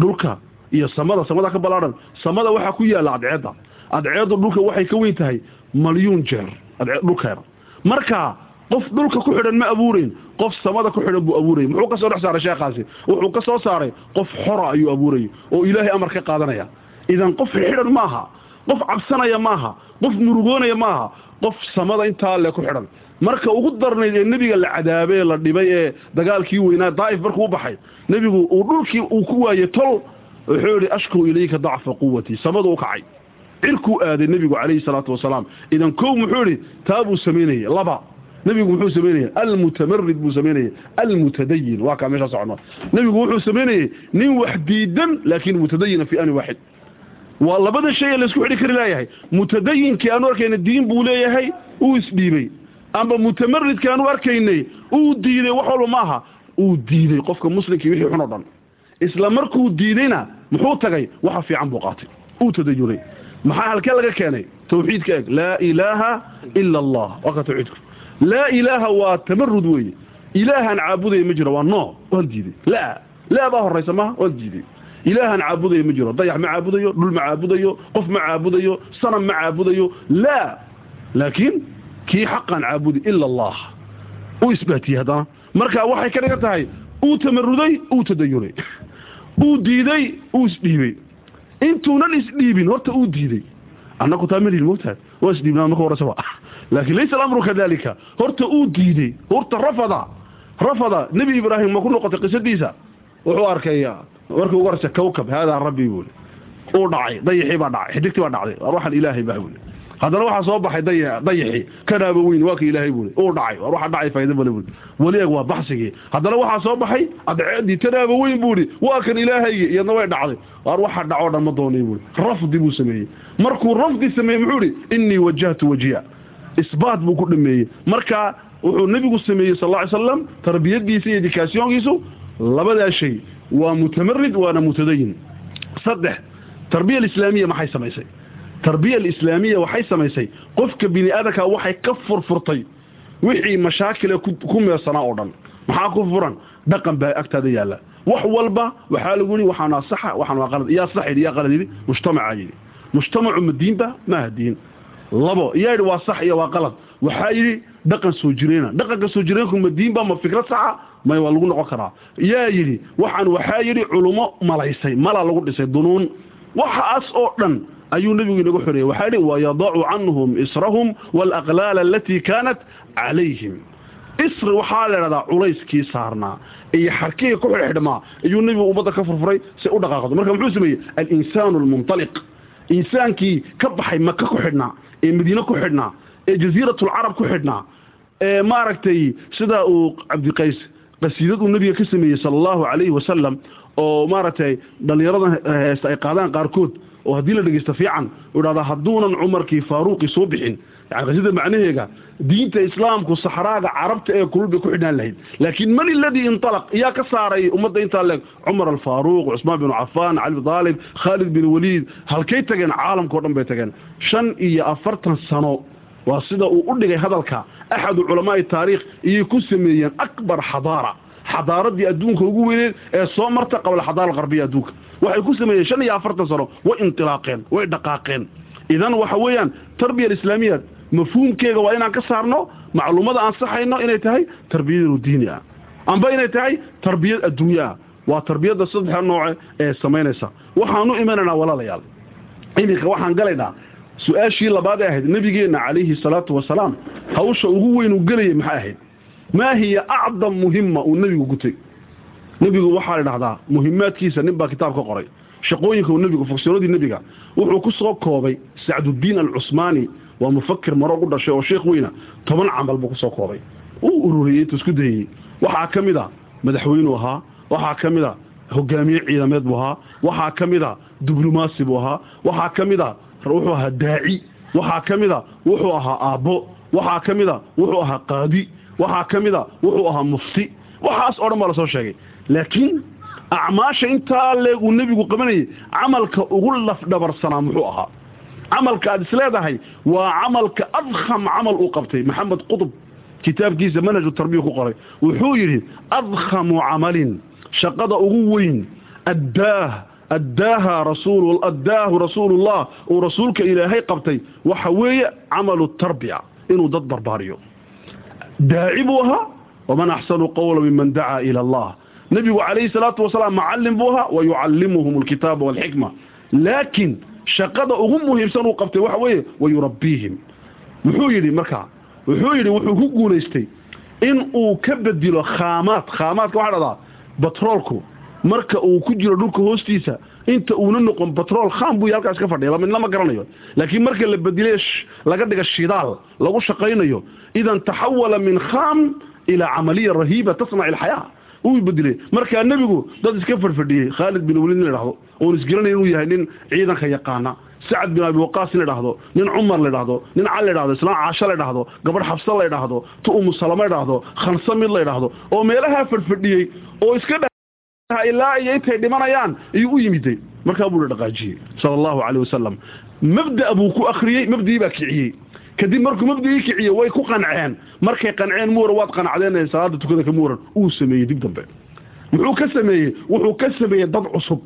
dhulka iyo samada samada ka ballaadhan samada waxaa ku yaalla adceedda adceeddu dhulka waxay ka weyn tahay malyuun jeer dhulkeeda marka qof dhulka ku xidhan ma abuurayn qof samada ku xidhan buu abuurayay muxuu ka soo dhex saaray sheekhaasi? Wuxuu ka soo saaray qof xora ayuu abuurayay oo ilaahay amar ka qaadanaya. Idan qof xidhan maaha qof cabsanaya maaha qof murugoonaya maaha qof samada intaa le ku xidhan. Marka ugu darnayd ee nebiga la cadaabee la dhibay ee dagaalkii weynaa daa'if markuu u baxay nebigu uu dhulkii uu ku waayey tol wuxuu yidhi ashku ilayka dacfa quwatii samadu u kacay. Cirkuu aaday nebigu calayhi salaatu wasalaam. Idan kow muxuu yidhi taa buu samaynayey laba. Nebigu muxuu samaynayey almutamarid buu samaynayey almutadayin waa kaa meeshaa socono nebigu wuxuu samaynayey nin wax diidan laakiin mutadayina fi ani waaxid waa labada shay ee laysku xidhi kari leeyahay. Mutadayinkii aanu arkayna diin buu leeyahay uu isdhiibay amba mutamaridkii aanu arkaynay uu diiday wax walba ma aha. Uu diiday qofka muslimkii wixii xun oo dhan isla markuu diidayna muxuu tagay waxa fiican buu qaatay. Uu tadayunay maxaa halkee laga keenay? Tawxiidka eeg laa ilaaha ila allah waa ka tawxiidku. Laa ilaaha waa tamarud weeye. Ilaahan caabudaya ma jiro waa noo waan diiday. Laa laa baa horaysa maha waan diiday. Ilaahan caabudaya ma jiro dayax ma caabudayo dhul ma caabudayo qof ma caabudayo sanam ma caabudayo. Laa laakiin kii xaqan caabudi ila allah uu isbaatiyey haddana. Marka waxay ka dhigan tahay uu tamaruday uu tadayunay uu diiday uu isdhiibay intuunan isdhiibin horta uu diiday. Annaku taa malin moogtahay waa isdhiibnaa marka horasaba laakiin laysa alamru kadalika horta uu diiday horta rafada rafada nebi ibraahim ma ku noqotay qisadiisa? Wuxuu arkay markii ugu horeysa kawkab haadaa rabbi buuli uu dhacay dayixii baa dhacay xidigtii baa dhacday waxaan ilaahay baa buuli haddana waxaa soo baxay dayixii kanaaba weyn waa ka ilaahay buuli uu dhacay war waxaa dhacay faa'iido bale buuli weli eeg waa baxsigii. Haddana waxaa soo baxay adceedii tanaaba weyn buuli waa kan ilaahaygi iyadna way dhacday. War waxa dhacoo dhan doonay buuli rafdi buu sameeyey. Markuu rafdi sameeyey muxuu ihi innii wajahtu wajiya isbaat buu ku dhameeyey. Marka wuxuu nebigu sameeyey sal ly slam tarbiyadiisa iyo edikaasyoonkiisu labadaa shay. Waa mutamarid waana mutadayin. Saddex tarbiya alislaamiya maxay samaysay tarbiya alislaamiya waxay samaysay. Qofka bini aadanka waxay ka furfurtay wixii mashaakila ku meersanaa oo dhan. Maxaa ku furan? Dhaqan baa agtaada yaalla. Wax walba waxaa lagu yihi waxaana saxa waxaan waa qalad. Yaa sax yidhi yaa qalad yidhi mujtamaca yidhi. Mujtamacu ma maaha diin labo yaa yidhi waa sax iyo waa qalad. Waxaa yidhi dhaqan soo jireyna dhaqanka soo jireenku ma diinba ma fikrad saxa may waa lagu noqon karaa. Yaa yidhi waxaan waxaa yidhi culummo malaysay mala lagu dhisay dunuun. Waxaas oo dhan ayuu nebigu inaga xoreeyey waxaa yidhi wayadacu canhum israhum waalaqlaala alatii kaanat calayhim. Isri waxaa la idhahdaa culayskii saarnaa iyo xarkihii ku xidhxidhmaa ayuu nebigu ummadda ka furfuray si u dhaqaaqdo. Marka muxuu sameeyey? Alinsaanu almuntaliq insaankii ka baxay maka ku xidhnaa ee madiine ku xidhnaa ee jasiiratulcarab ku xidhnaa ee maaragtay sidaa uu cabdiqays qasiidad uu nebiga ka sameeyey sala allahu calayhi wasalam oo maaragtay dhallinyaradan heesta ay qaadaan qaarkood oo haddii la dhegeysto fiican u idhahdaa hadduunan cumarkii faaruuqii soo bixin. Yani qasida macnaheega diinta islaamku saxraaga carabta ee kulul bay ku xidhnaan lahayd. Laakiin man iladii intalaq yaa ka saaray ummadda intaa leeg cumar alfaaruuq cusmaan binu cafaan cali bin daalib khaalid bin waliid halkay tageen caalamkao dhan bay tageen. Shan iyo afartan sano waa sida uu u dhigay hadalka axadu culamaai taariikh iyay ku sameeyeen akbar xadaara. Xadaaradii adduunka ugu weyneed ee soo marta qabla xadaara alqarbiya adduunka waxay ku sameeyeen shan iyo afartan sano way intilaaqeen way dhaqaaqeen. Idan waxa weeyaan tarbiya alislaamiya mafhuumkeega waa inaan ka saarno macluumada aan saxayno inay tahay tarbiyadu diini ah. Amba inay tahay tarbiyad adduunye ah. Waa tarbiyadda saddexa nooce ee samaynaysa. Waxaanu imanaynaa walaalayaal. Iminka waxaan galaynaa. Su'aashii labaad ee ahayd nebigeenna calayhi salaatu wasalaam hawsha ugu weyn uu gelayay maxay ahayd? Maa hiya acdam muhima uu nebigu gutay nebigu waxaa la dhahdaa muhimaadkiisa nin baa kitaab ka qoray. Shaqooyinka nebigu fogsoonadii nebiga wuxuu ku soo koobay sacduddiin alcusmaani waa mufakir maroog u dhashay oo sheekh weyna toban camal buu ku soo koobay. Uu ururiyey intuu isku dayeyey waxaa ka mid a madaxweynuu ahaa waxaa ka mid a hogaamiye ciidameed buu ahaa waxaa ka mid a diblomaasi buu ahaa waxaa ka mid a wuxuu ahaa daaci waxaa ka mid a wuxuu ahaa aabbo waxaa ka mid a wuxuu ahaa qaadi waxaa ka mid a wuxuu ahaa mufti. Waxaas oo dhan baa la soo sheegay laakiin acmaasha intaa leeg uu nebigu qabanayay camalka ugu lafdhabarsanaa muxuu ahaa. Camalka aad isleedahay waa camalka adkham camal uu qabtay. Maxamed qutub kitaabkiisa manhaju tarbiya ku qoray. Wuxuu yidhi adkhamu camalin shaqada ugu weyn addaah addaaha rasuul addaahu rasuulullah uu rasuulka ilaahay qabtay waxa weeye camalu tarbiya inuu dad barbaariyo. Daaci buu ahaa waman axsanu qawla miman dacaa ila allah nebigu calayhi salaatu wasalaam macallim buu ahaa wa yucallimuhum alkitaaba walxikma laakiin shaqada ugu muhiimsan uu qabtay waxa weeye wa yurabbiihim muxuu yidhi markaa wuxuu yidhi wuxuu ku guulaystay in uu ka bedilo khaamaad. Khaamaadka waxaa dhahdaa batroolku. Marka uu ku jiro dhulka hoostiisa inta uuna noqon batrool khaam buu halkaas ka fadhiya. Lamidna ma garanayo. Laakiin marka la bedilay laga dhiga shidaal lagu shaqaynayo idan taxawala min khaam ilaa camaliya rahiiba tasnac ilxayaa uu bedilay markaa nebigu dad iska fadhfadhiyey khaalid bin waliid in la dhahdo oon isgaranay inuu yahay nin ciidanka yaqaana. Sacad bin abi waqaas in la dhahdo nin cumar la dhahdo nin cali la dhahdo islaan caasho la dhahdo gabadh xabsa la dhahdo tu umu salama la dhahdo khansa mid la dhahdo oo meelahaa fadhfadhiyey oo iska ilaa iyo intay dhimanayaan iyuu u yimiday markaa buu la dhaqaajiyey sala allahu caleyh wasalam mabda buu ku akhriyey mabdii baa kiciyey kadib markuu mabdigii kiciye way ku qanceen. Markay qanceen muura waad qanacdeen salaada tukada ka muuran. Uu sameeyey dib dambe. Muxuu ka sameeyey? Wuxuu ka sameeyey dad cusub.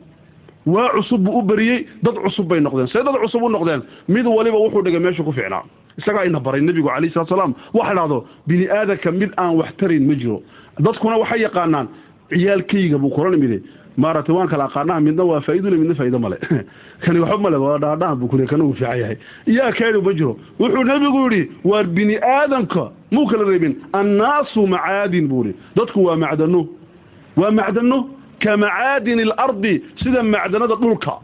Waa cusub buu u beriyey dad cusub bay noqdeen. See dad cusub u noqdeen? Mid waliba wuxuu dhigay meeshu ku fiicnaa isagaa ina baray nebigu calayh salatu salaam. Waxa dhahdo bini aadanka mid aan wax tarin ma jiro. Dadkuna waxay yaqaanaan ciyaalkayga buu kula nimiday maaragtay waan kala aqaanaha midna waa faa'iidule midna faa'iido male [laughs] kani waxba male waa dhaadhahan buu kule kana uu fiican yahay. Yaa kaydhi ma jiro. Wuxuu nebigu yidhi waar bini aadamka muu kala reebin? Annaasu macaadin buu yidhi. Dadku waa macdano waa macdano ka macaadini alardi sida macdanada dhulka.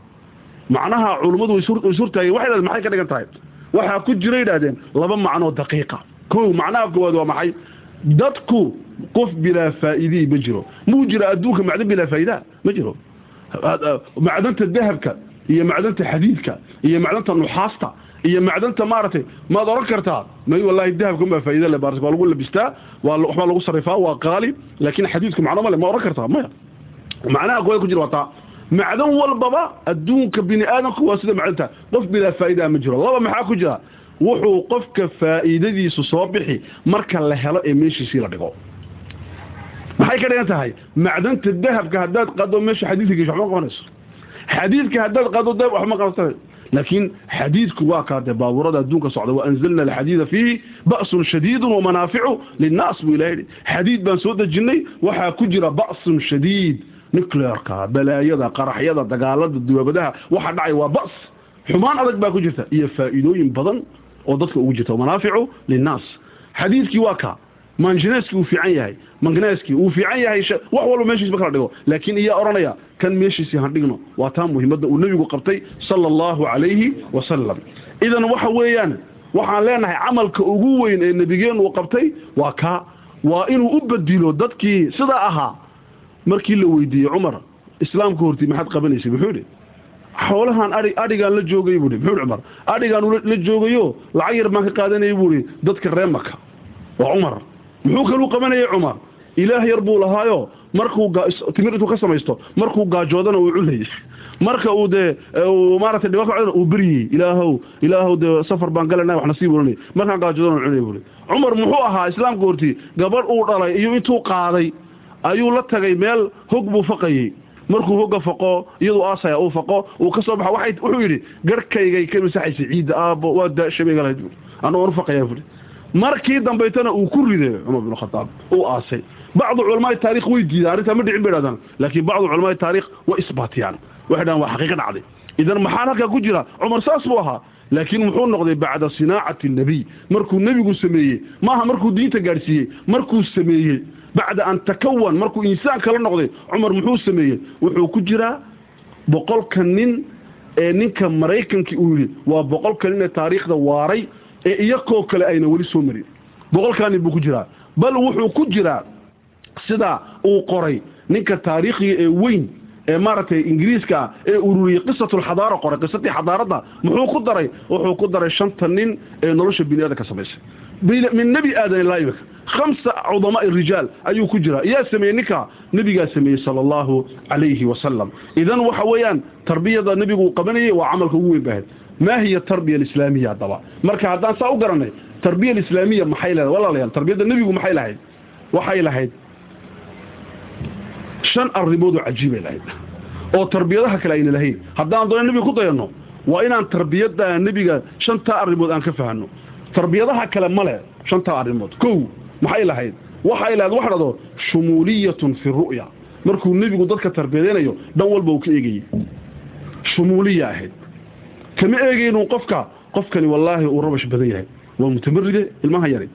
Macnaha culummadu way surtaageen waxay dhahdeen maxay ka dhigan tahay? Waxaa ku jira yidhahdeen laba macnoo daqiiqa. Kow macnaha koowaad waa maxay dadku qof bilaa faa'iidii ma jiro. Muu jira adduunka macdan bilaa faa'iidaa ma jiro. Macdanta dahabka iyo macdanta xadiidka iyo macdanta nuxaasta iyo macdanta maaragtay maad oran kartaa may wallahi dahabka ma faa'iido le waa lagu labistaa waa lagu sarifaa waa qaali laakiin xadiidku macno ma le ma oran kartaa maya macnaha koowaad ku jira waa taa macdan walbaba adduunka bini aadamku waa sida macdanta qof bilaa faa'iidaa ma jiro. Laba maxaa ku jira wuxuu qofka faa'iidadiisu soo bixi marka la helo ee meeshiisii la dhigo. Maxay ka dhigan tahay? Macdanta dahabka haddaad qado meesha xadiidka gesho waxma qabanayso. Xadiidka haddaad qado dahab waxma qabanayso. Laakiin xadiidku waa kaade baabuurada adduunka socda wa anzalna alxadiida fiihi ba'sun shadiidun wamanaaficu linnaas buu ilaha yidhi. Xadiid baan soo dejinnay waxaa ku jira ba'sun shadiid. Nuclearka balaayada qaraxyada dagaalada duwaabadaha waxa dhacay waa ba's. Xumaan adag baa ku jirta. Iyo faa'iidooyin badan oo dadka ugu jirta manaaficu linnaas. Xadiidkii waa ka. Manjineeskii uu fiican yahay. Mangneeskii uu fiican yahay wax walba meeshiisba kala dhigo. Laakiin iyaa odhanaya kan meeshiisii han dhigno. Waa taa muhiimadda uu nebigu qabtay sala allahu calayhi wasalam idan waxa weeyaan waxaan leenahay camalka ugu weyn ee nebigeennu uu qabtay waa kaa waa inuu u bedilo dadkii sidaa ahaa. Markii la weydiiyey cumar islaamka hortii maxaad qabanaysay? Muxuu idhi xoolahaan ai adhigaan la joogay buui muxuu cumar? Adhigaan la joogayo lacag yar baan ka qaadanayay buui dadka ree maka waa cumar. Muxuu kaluu qabanayay cumar? Ilaah yar buu lahaayo markuu timir intuu ka samaysto markuu gaajoodana uu cunayay [laughs] marka uu dee maaragtay dhibaato uu beryey ilaahow ilaahow dee safar baan galana wax nasiib oranay markaan gaajoodana cunay buui cumar muxuu ahaa islaamka hortii gabadh uu dhalay iyo intuu qaaday ayuu la tagay meel hog buu faqayey markuu hogga faqo iyadu aasaya uu faqo uu ka soo baxa wuxuu yidhi garkaygay ka masaxaysay ciidda aabbo waa daashabeyga lahayd anuu an faqayaa buui markii dambaytana uu ku riday cumar bin khataab uu aasay. Bacdu culamaai taarikh way diidaan arrintaa ma dhicin bay dhahdaan laakiin bacdu culamaai taarikh way isbaatiyaan. Waxay dhahan waa xaqiiqa dhacday idan maxaan halkaa ku jira? Cumar saas buu ahaa laakiin muxuu noqday bacda sinaacati nabiy. Markuu nebigu sameeyey maaha markuu diinta gaadhsiiyey markuu sameeyey bacda an takawan markuu insaan kala noqday cumar muxuu sameeyey? Wuxuu ku jiraa boqolka nin ee ninka maraykankii uu yidhi waa boqolka nin ee taariikhda waaray ee iyakoo kale ayna weli soo marin. Boqolkaa nin buu ku jiraa. Bal wuxuu ku jiraa sida uu qoray ninka taariikhiga ee weyn ee maaragtay ingiriiska ah ee ururiyey qisatulxadaara qoray qisatii xadaaradda muxuu ku daray? Wuxuu ku daray shanta nin ee nolosha bini aadanka samaysay min nebi aadan ilaa imika khamsa cudamaai rijaal ayuu ku jiraa yaa sameeyey ninka nebigaa sameeyey sala allahu calayhi wasalam idan waxa weeyaan tarbiyada nebigu uu qabanayay waa camalka ugu weyn bahayd maa hiya tarbiya alislaamiya haddaba marka haddaan saa u garanay tarbiya alislaamiya maxay leedahay walaalayaal tarbiyadda nebigu maxay lahayd waxay lahayd shan arrimood oo cajiibay lahayd oo tarbiyadaha kale ayna lahayn haddaan doona nebiga ku dayanno waa inaan tarbiyadda nebiga shantaa arrimood aan ka fahanno tarbiyadaha kale male shantaa arrimood kow maxay lahayd? Waxay lahayd wax dhado shumuuliyatun fi ru'ya. Markuu nebigu dadka tarbiyadeynayo dhan walba uu ka eegayey shumuuliya ahayd. Kama eegaynu qofka? Qofkani wallaahi uu rabash badan yahay. Waa mutamaride ilmaha yari.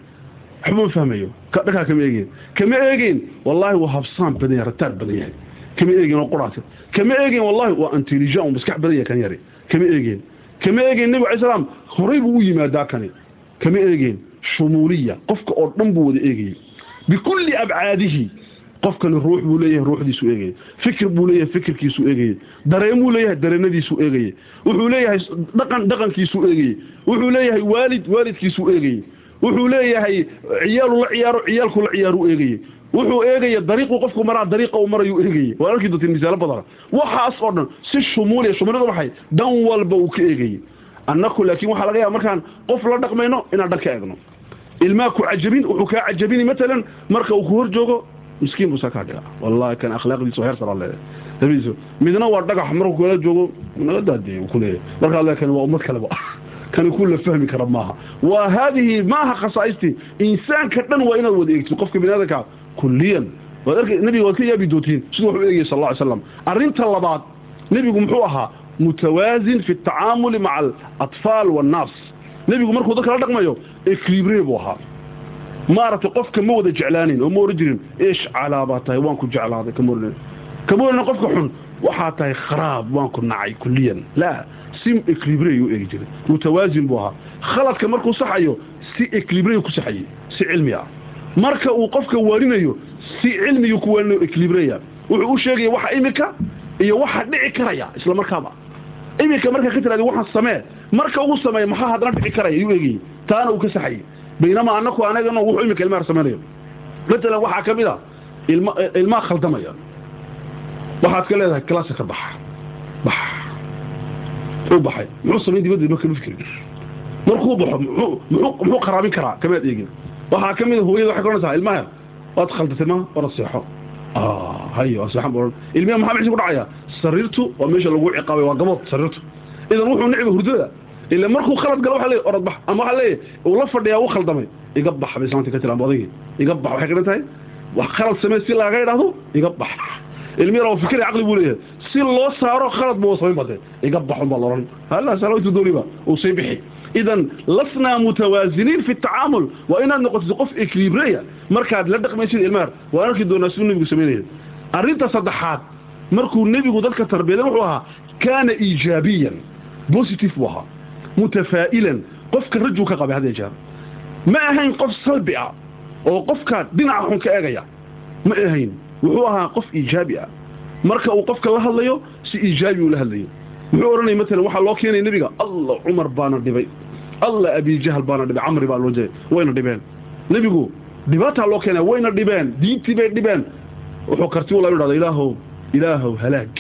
Waxba ma fahmayo. Dhakaa kama eegeyn kama eegeyn wallaahi waa habsaan badan yahay rataar badan yahay. Kama eegeyn oo quraata kama eegeyn wallaahi waa intelligent maskax badan yahay kan yari. Kama eegeyn kama eegeyn nebigu alay salaam horay buu u yimaadaa kani. Kama eegeyn shumuuliya qofka oo dhan buu wada eegayey bikulli abcaadihi qofkani ruux buu leeyahay ruuxdiisuu eegayey fikir buu leeyahay fikirkiisuu eegayey dareemuu leeyahay dareenadiisuu eegayey wuxuu leeyahay dhaqan dhaqankiisuu eegayey wuxuu leeyahay waalid waalidkiisuu eegayey wuxuu leeyahay ciyaalu la ciyaaro ciyaalku la ciyaaruu eegayey wuxuu eegaya dariiquu qofku maraa dariiqa uu marayuu eegayey waa arkii doonteen misaalo badana waxaas oo dhan si shumuuliya shumuuliyada waxay dhan walba uu ka eegayey annaku laakiin waxaa laga yaaba markaan qof la dhaqmayno inaan dhan ka eegno. Ilmaa ku cajabin wuxuu kaa cajabini matalan marka uu ku hor joogo miskiin buu saa kaa dhigaa. Wallahi kan akhlaaqdiisu heer sara leedahay dabiisu midna waa dhagax markuu kula joogo naga daadiyey uu ku leeyahay. Markaa le kani waa ummad kaleba [laughs] kani ku la fahmi kara maaha. Waa haadihi maaha khasaaistii. Insaanka dhan waa inaad wada eegtid qofka bini aadanka kulliyan. Waad arkay nebiga waad ka yaabi doontiin siduu wax u eegayay sal alla ly slam arrinta labaad nebigu muxuu ahaa mutawaasin fi atacaamuli maca alatfaal waannaas nebigu markuu dadka la dhaqmayo equilibre buu ahaa maaragtay qofka ma wada jeclaanin oo ma oran jirin ish calaa baa tahay waan ku jeclaaday kama oran kama oran qofka xun waxaa tahay kharaab waan ku nacay kulliyan laa si equilibre ayuu eegi jiray mutawaasin buu ahaa khaladka markuu saxayo si equilibre ku saxayay si cilmi ah marka uu qofka waarinayo si cilmigii ku waarinayo equilibreya wuxuu u sheegaya waxa imika iyo waxa dhici karaya isla markaaba imika markaa ka tiraadi waxaan samee. Marka ugu sameeya maxaa haddana dhici karaya? Ayuu eegayay taana uu ka saxayay baynamaa anaku anagana wuxuu imika ilmaha samaynayo matalan waxaa ka mid a ilma khaldamaya. Waxaad ka leedahay kalaasa ka baxa. Bax. Muxuu baxay. Muxuu samayn dibadda ma kama fikrin markuu baxo muxuu qaraabin karaa? Kamaad eegin. Waxaa ka mid a hooyada waxay ka odhanaysaa ilmaha waad khaldatay ma waa seexan buu ilmiha maxaa mixsi ku dhacaya. Sariirtu waa meesha lagu ciqaabay waa gabood sariirtu. Idan wuxuu nicba hurdada. Ila markuu khalad galo waxa leeyahay orod bax. Ama waxa leeyahay uu la fadhiyaa uu khaldamay. Iga bax bay islaanta ka tiraan odaygi iga bax waxay ka tahay? Wax khalad samee si laaga idhaahdo iga bax. Ilmihiina waa fikri caqli buu leeyahay. Si loo saaro khalad buu samayn badee iga baxun baa loran hala salawatu dooniba uu sii bixi idan lasnaa mutawaasiniin fi tacaamul waa inaad noqotid qof equilibreya markaad la dhaqmaysid ilmaar waan arki doonaa siduu nebigu samaynaya arrinta saddexaad markuu nebigu dadka tarbiyaday wuxuu ahaa kaana iijaabiyan positive buu ahaa mutafaa'ilan qofka rajuu ka qabay had jeer ma ahayn qof salbi ah oo qofka dhinaca xun ka eegaya ma ahayn. Wuxuu ahaa qof iijaabi ah. Marka uu qofka la hadlayo si iijaabi uu la hadlayo. Muxuu odhanaya matalan waxaa loo keenaya nebiga allah cumar baana dhibay allah abijahal baana dhibay camri baa loo jeeday wayna dhibeen. Nebigu dhibaataa loo keenaya wayna dhibeen diintii bay dhibeen. Wuxuu karti ula idhahda ilaahow ilaahow halaag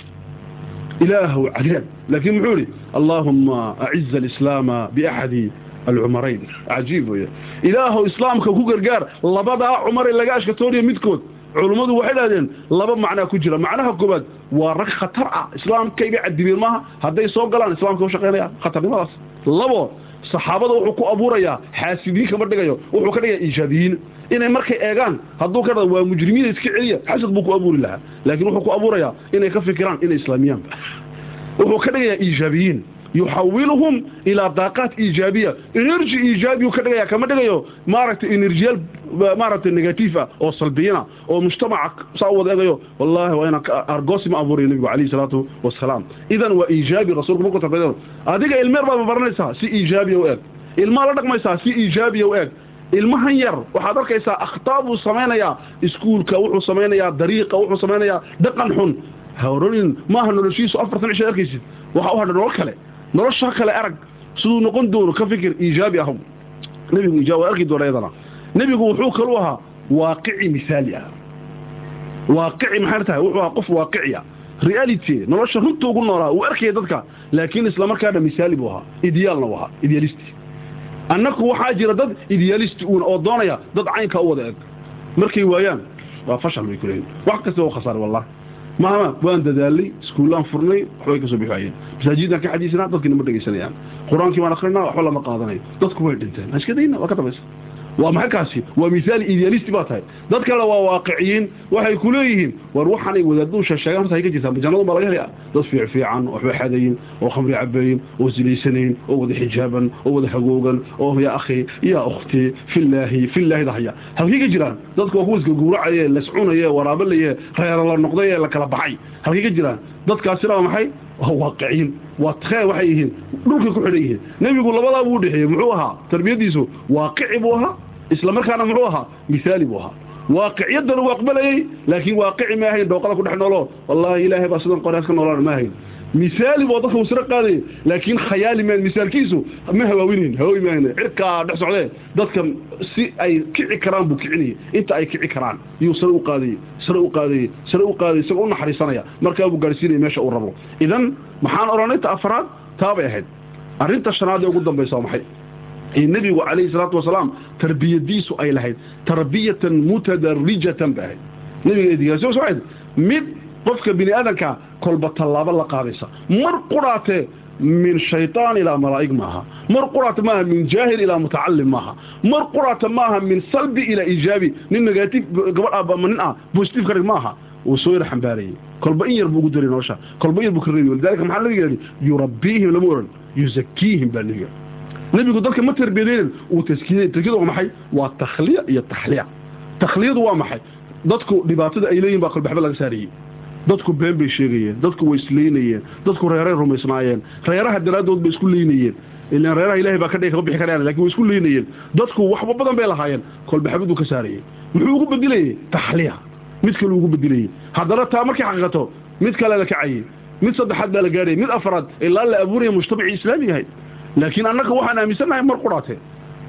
ilaahow cadaab. Laakiin muxuu idhi allaahumma aciza alislaama biaxadi alcumarayn. Cajiib wey ilaahow islaamka ku gargaar labadaa cumar ee laga ashkatoonaya midkood culummadu waxay dhahdeen laba macnaa ku jira. Macnaha koobaad waa rag khatar ah islaamkaybay cadibeen maaha hadday soo galaan islaamka u shaqaynaya khatarnimadaas. Labo saxaabada wuxuu ku abuurayaa xaasidiin kama dhigayo wuxuu ka dhigayaa iijaabiyiin inay markay eegaan hadduu ka dhado waa mujrimiina iska celiya xasad buu ku abuuri lahaa. Laakiin wuxuu ku abuurayaa inay ka fikiraan inay islaamiyaanba wuxuu ka dhigayaa iijaabiyiin yuxawiluhum ilaa daaqaat iijaabiya energy iijaabiyu ka dhigaya kama dhigayo? Maaragtay enerjiyaal maaragtay negative ah oo salbiyina oo mujtamaca saa u wada eegayo. Wallahi waa inaan argoosi ma abuurayo nebigu calayhi salaatu wasalaam. Idan waa iijaabi rasuulku markuu tarbiyadeedo adiga ilmeer baad baranaysaa si iijaabiya u eeg. Ilmaa la dhaqmaysaa si iijaabiya u eeg. Ilmahan yar waxaad arkaysaa akhtaa buu samaynayaa iskuulka wuxuu samaynayaa dariiqa wuxuu samaynayaa dhaqan xun. Hawranin maaha noloshiisu afartan cisha arkaysid. Waxa u hadha nolol kale nolosha kale arag siduu noqon doono ka fikir iijaabi ah nebigu ijaab waa arki doona iyadana nebigu wuxuu kalu ahaa waaqici misaali ah. Waaqici maxay tahay? Wuxuu ahaa qof waaqici ah. Reality nolosha runta ugu noolaa uu arkaya dadka laakiin isla markaana misaali buu ahaa. Ideaalna uu ahaa. Idealisti. Annaku waxaa jira dad idealisti uun oo doonaya dad caynkaa u wada eg. Markay waayaan waa fashal bay ku leeyihiin wax kasta oo khasaaray wallahi mahama waan dadaalay iskuullaan furnay waxbay ka soo bixi waayeen masaajidaan ka xadiisnaa dadkiina ma dhegaysanayaan qur'aankii baan akrinaa waxba lama qaadanayo dadku way dhinteen. Aan iska dayna waa ka dambaysa waa maxay kaasi? Waa misaali idealisti baa tahay. Dad kale waa waaqiciyiin waxay ku leeyihiin war waxaanay wadaaduu sheegaan horta hay ka jirtaan jannadu baa laga helaya dad fiic fiican oo waxba xadayin oo khamri cabayin oo zilaysanayn oo wada xijaaban oo wada hagoogan oo yaa akhi yaa ukhti fillaahi fillaahi dahaya halkay ka jiraan dadku waa kuwa iska guuracaye lascunaye waraabalaye reera la noqday la kala baxay. Halkay ka jiraan dadkaasina waa maxay waa waaqiciin waa tkhee waxay yihiin dhulkay ku xidhan yihiin. Nebigu labadaa buu dhexeeyey muxuu ahaa? Tarbiyadiisu waaqici buu ahaa isla markaana muxuu ahaa? Misaali buu ahaa. Waaqiciyadana uu aqbalayey laakiin waaqici ma ahayn dhooqada ku dhex noolo wallaahi ilaahay baa sidan qoraas ka noolaan ma ahayn misaali boo dadka uu sira qaadayay laakiin khayaali maan misaalkiisu ma hawaawinayn hawaawi maahan cirkaa dhex socdee dadka si ay kici karaan buu kicinayay inta ay kici karaan iyuu sare u qaadayey sare u qaadayey sare u qaadayay isagoo naxariisanaya. Markaa buu gaadhsiinaya meesha uu rabo. Idan maxaan odhanay ta afaraad taabay ahayd. Arrinta shanaad ee ugu dambaysa maxay? Nebigu calayhi salaatu wasalaam tarbiyadiisu ay lahayd tarbiyatan mutadarijatan bay ahayd. Nebiga eedigaasi mid qofka bini aadanka kolba tallaabo la qaadaysa. Mar quraatee min shaytaan ilaa malaa'ig maaha. Mar quraata maaha min jaahil ilaa mutacalim maaha. Mar quraata maaha min salbi ilaa iijaabi nin negative gabadh nin ah positive ka maaha. Wuu soo yar xambaarayay. Kolba in yar buu ugu daray nolosha. Kolba in yar buu ka reebi lidalika maxaa nabiga yidhi yurabbiihim lama oran. Yuzakiihim baa nabiga nebigu dadka ma tarbiyadeynin uu taskiyey taskiyadu waa maxay? Waa takhliya iyo taxliya. Takhliyadu waa maxay? Dadku dhibaatada ay leeyihiin baa kolbaxba laga saarayey dadku been bay sheegayeen dadku way isleynayeen dadku reeray rumaysnaayeen reeraha daraaddood bay isku leynayeen ilaan reeraha ilahay baa ka dhigi kama bixi karayaan laakiin way isku leynayeen dadku waxba badan bay lahaayeen. Kolbaxbaduu ka saarayey muxuu ugu bedilayey taxliya. Mid kale ugu bedilayey haddana taa markay xaqiiqato mid kale la kacayey mid saddexaad baa la gaarayay mid afraad ilaa la abuuraya mujtamacii islaamigahay laakiin annaga waxaan aaminsannahay mar qudhaate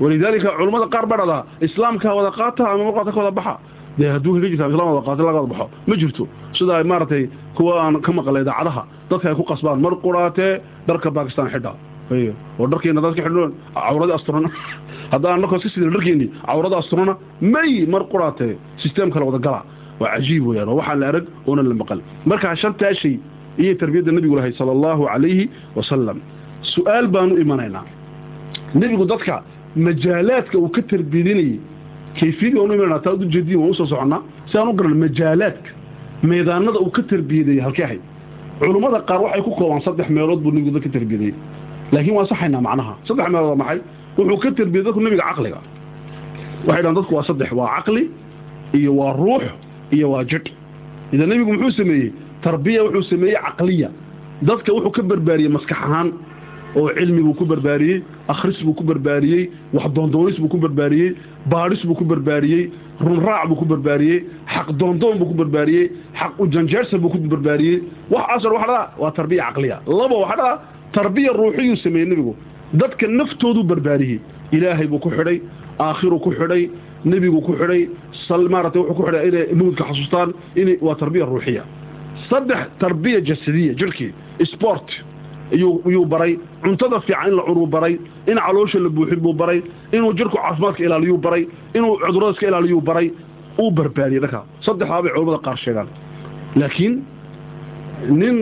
walidaalika culammada qaar baa dhadaa islaamka wada qaata ama marqaata ka wada baxa dee hadduu jirta islam wada qaata laga baxo. Ma jirto. Sida maaragtay kuwa aan ka maqlay idaacadaha dadka ay ku qasbaan mar qudhaatee dharka bakistan xidha. Oo dharkeena dadka xidhnoon cawradii asturana [laughs] haddaan annakoo iska sidin dharkeennii cawrada asturana may mar qudhaatee sisteem kale wada gala. Waa cajiib weyaan oo waxaan la arag oonan la maqal. Markaa shantaa shay iyo tarbiyadda nebigu lahay sala allahu calayhi wasalam su'aal baanu imanaynaa. Nebigu dadka majaalaadka uu ka tarbiyadinayey kayfiyadii waanu imanayna taa ujeediin waan u soo soconnaa si aan u garan majaalaadka meedaanada uu ka tarbiyadayey halkee ahayd. Culummada qaar waxay ku koobaan saddex meelood buu nebigu dadka tarbiyadayey laakiin waan saxaynaa macnaha. Saddex meelood waa maxay? Wuxuu ka tarbiyay dadku nebiga caqliga. Waxay dhahan dadku waa saddex waa caqli iyo waa ruux iyo waa jidh. Idan nebigu muxuu sameeyey? Tarbiya wuxuu sameeyey caqliya. Dadka wuxuu ka barbaariyey maskax ahaan oo cilmi buu ku barbaariyey akhris buu ku barbaariyey wax doondoonis buu ku barbaariyey baadhis buu ku barbaariyey runraac buu ku barbaariyey xaq doondoon buu ku barbaariyey xaq ujanjeersan buu ku barbaariyey. Waxaasoo waxa dhadaa waa tarbiya caqliya labo waxa dhadaa tarbiya ruuxiyuu sameeyey nebigu. Dadka naftooduu barbaariyey. Ilaahay buu ku xidhay aakhiruu ku xidhay nebigu ku xidhay maarata wuxuu ku xidhay inay mawdka xasuustaan inay waa tarbiya ruuxiya. Saddex tarbiya jasadiya jirhkii sport iyuu baray. Cuntada fiican in la cunuu baray. In caloosha la buuxin buu baray. Inuu jirku caafimaadka ilaaliyuu baray. Inuu cudurrada iska ilaaliyuu baray. Uu barbaariyey dhanka saddexdaa bay culamada qaar sheegaan. Laakiin nin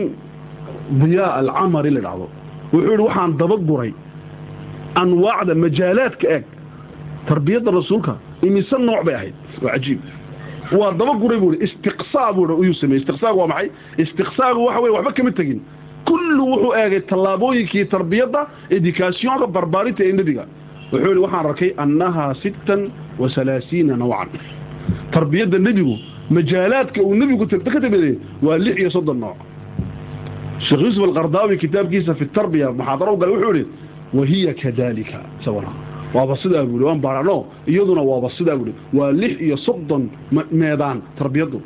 diyaa alcamari la dhacdo wuxuu yidhi waxaan dabaguray anwaacda majaalaadka eeg. Tarbiyadda rasuulka imise nooc bay ahayd. Waa cajiib. Waa dabaguray buu istiqsaa buu iyuu sameeyey. Istiqsaagu waa maxay? Istiqsaagu waxa weye waxba kama tegin kullu wuxuu eegay tallaabooyinkii tarbiyadda edikaasyoonka barbaarinta ee nebiga. Wuxuu yidhi waxaan arkay annahaa sittan wa halaasiina nawcan. Tarbiyadda nebigu majaalaadka uu nebigu ka tabeeyey waa lix iyo soddon nooc. Sheekh yuusuf alqardaawi kitaabkiisa fi tarbiya muxaadaro gale wuxuu yidhi wahiya kadalika isaguna waaba sidaa buuhi waan baarano iyaduna waaba sidaa buuhi waa lix iyo soddon meedaan tarbiyaddu.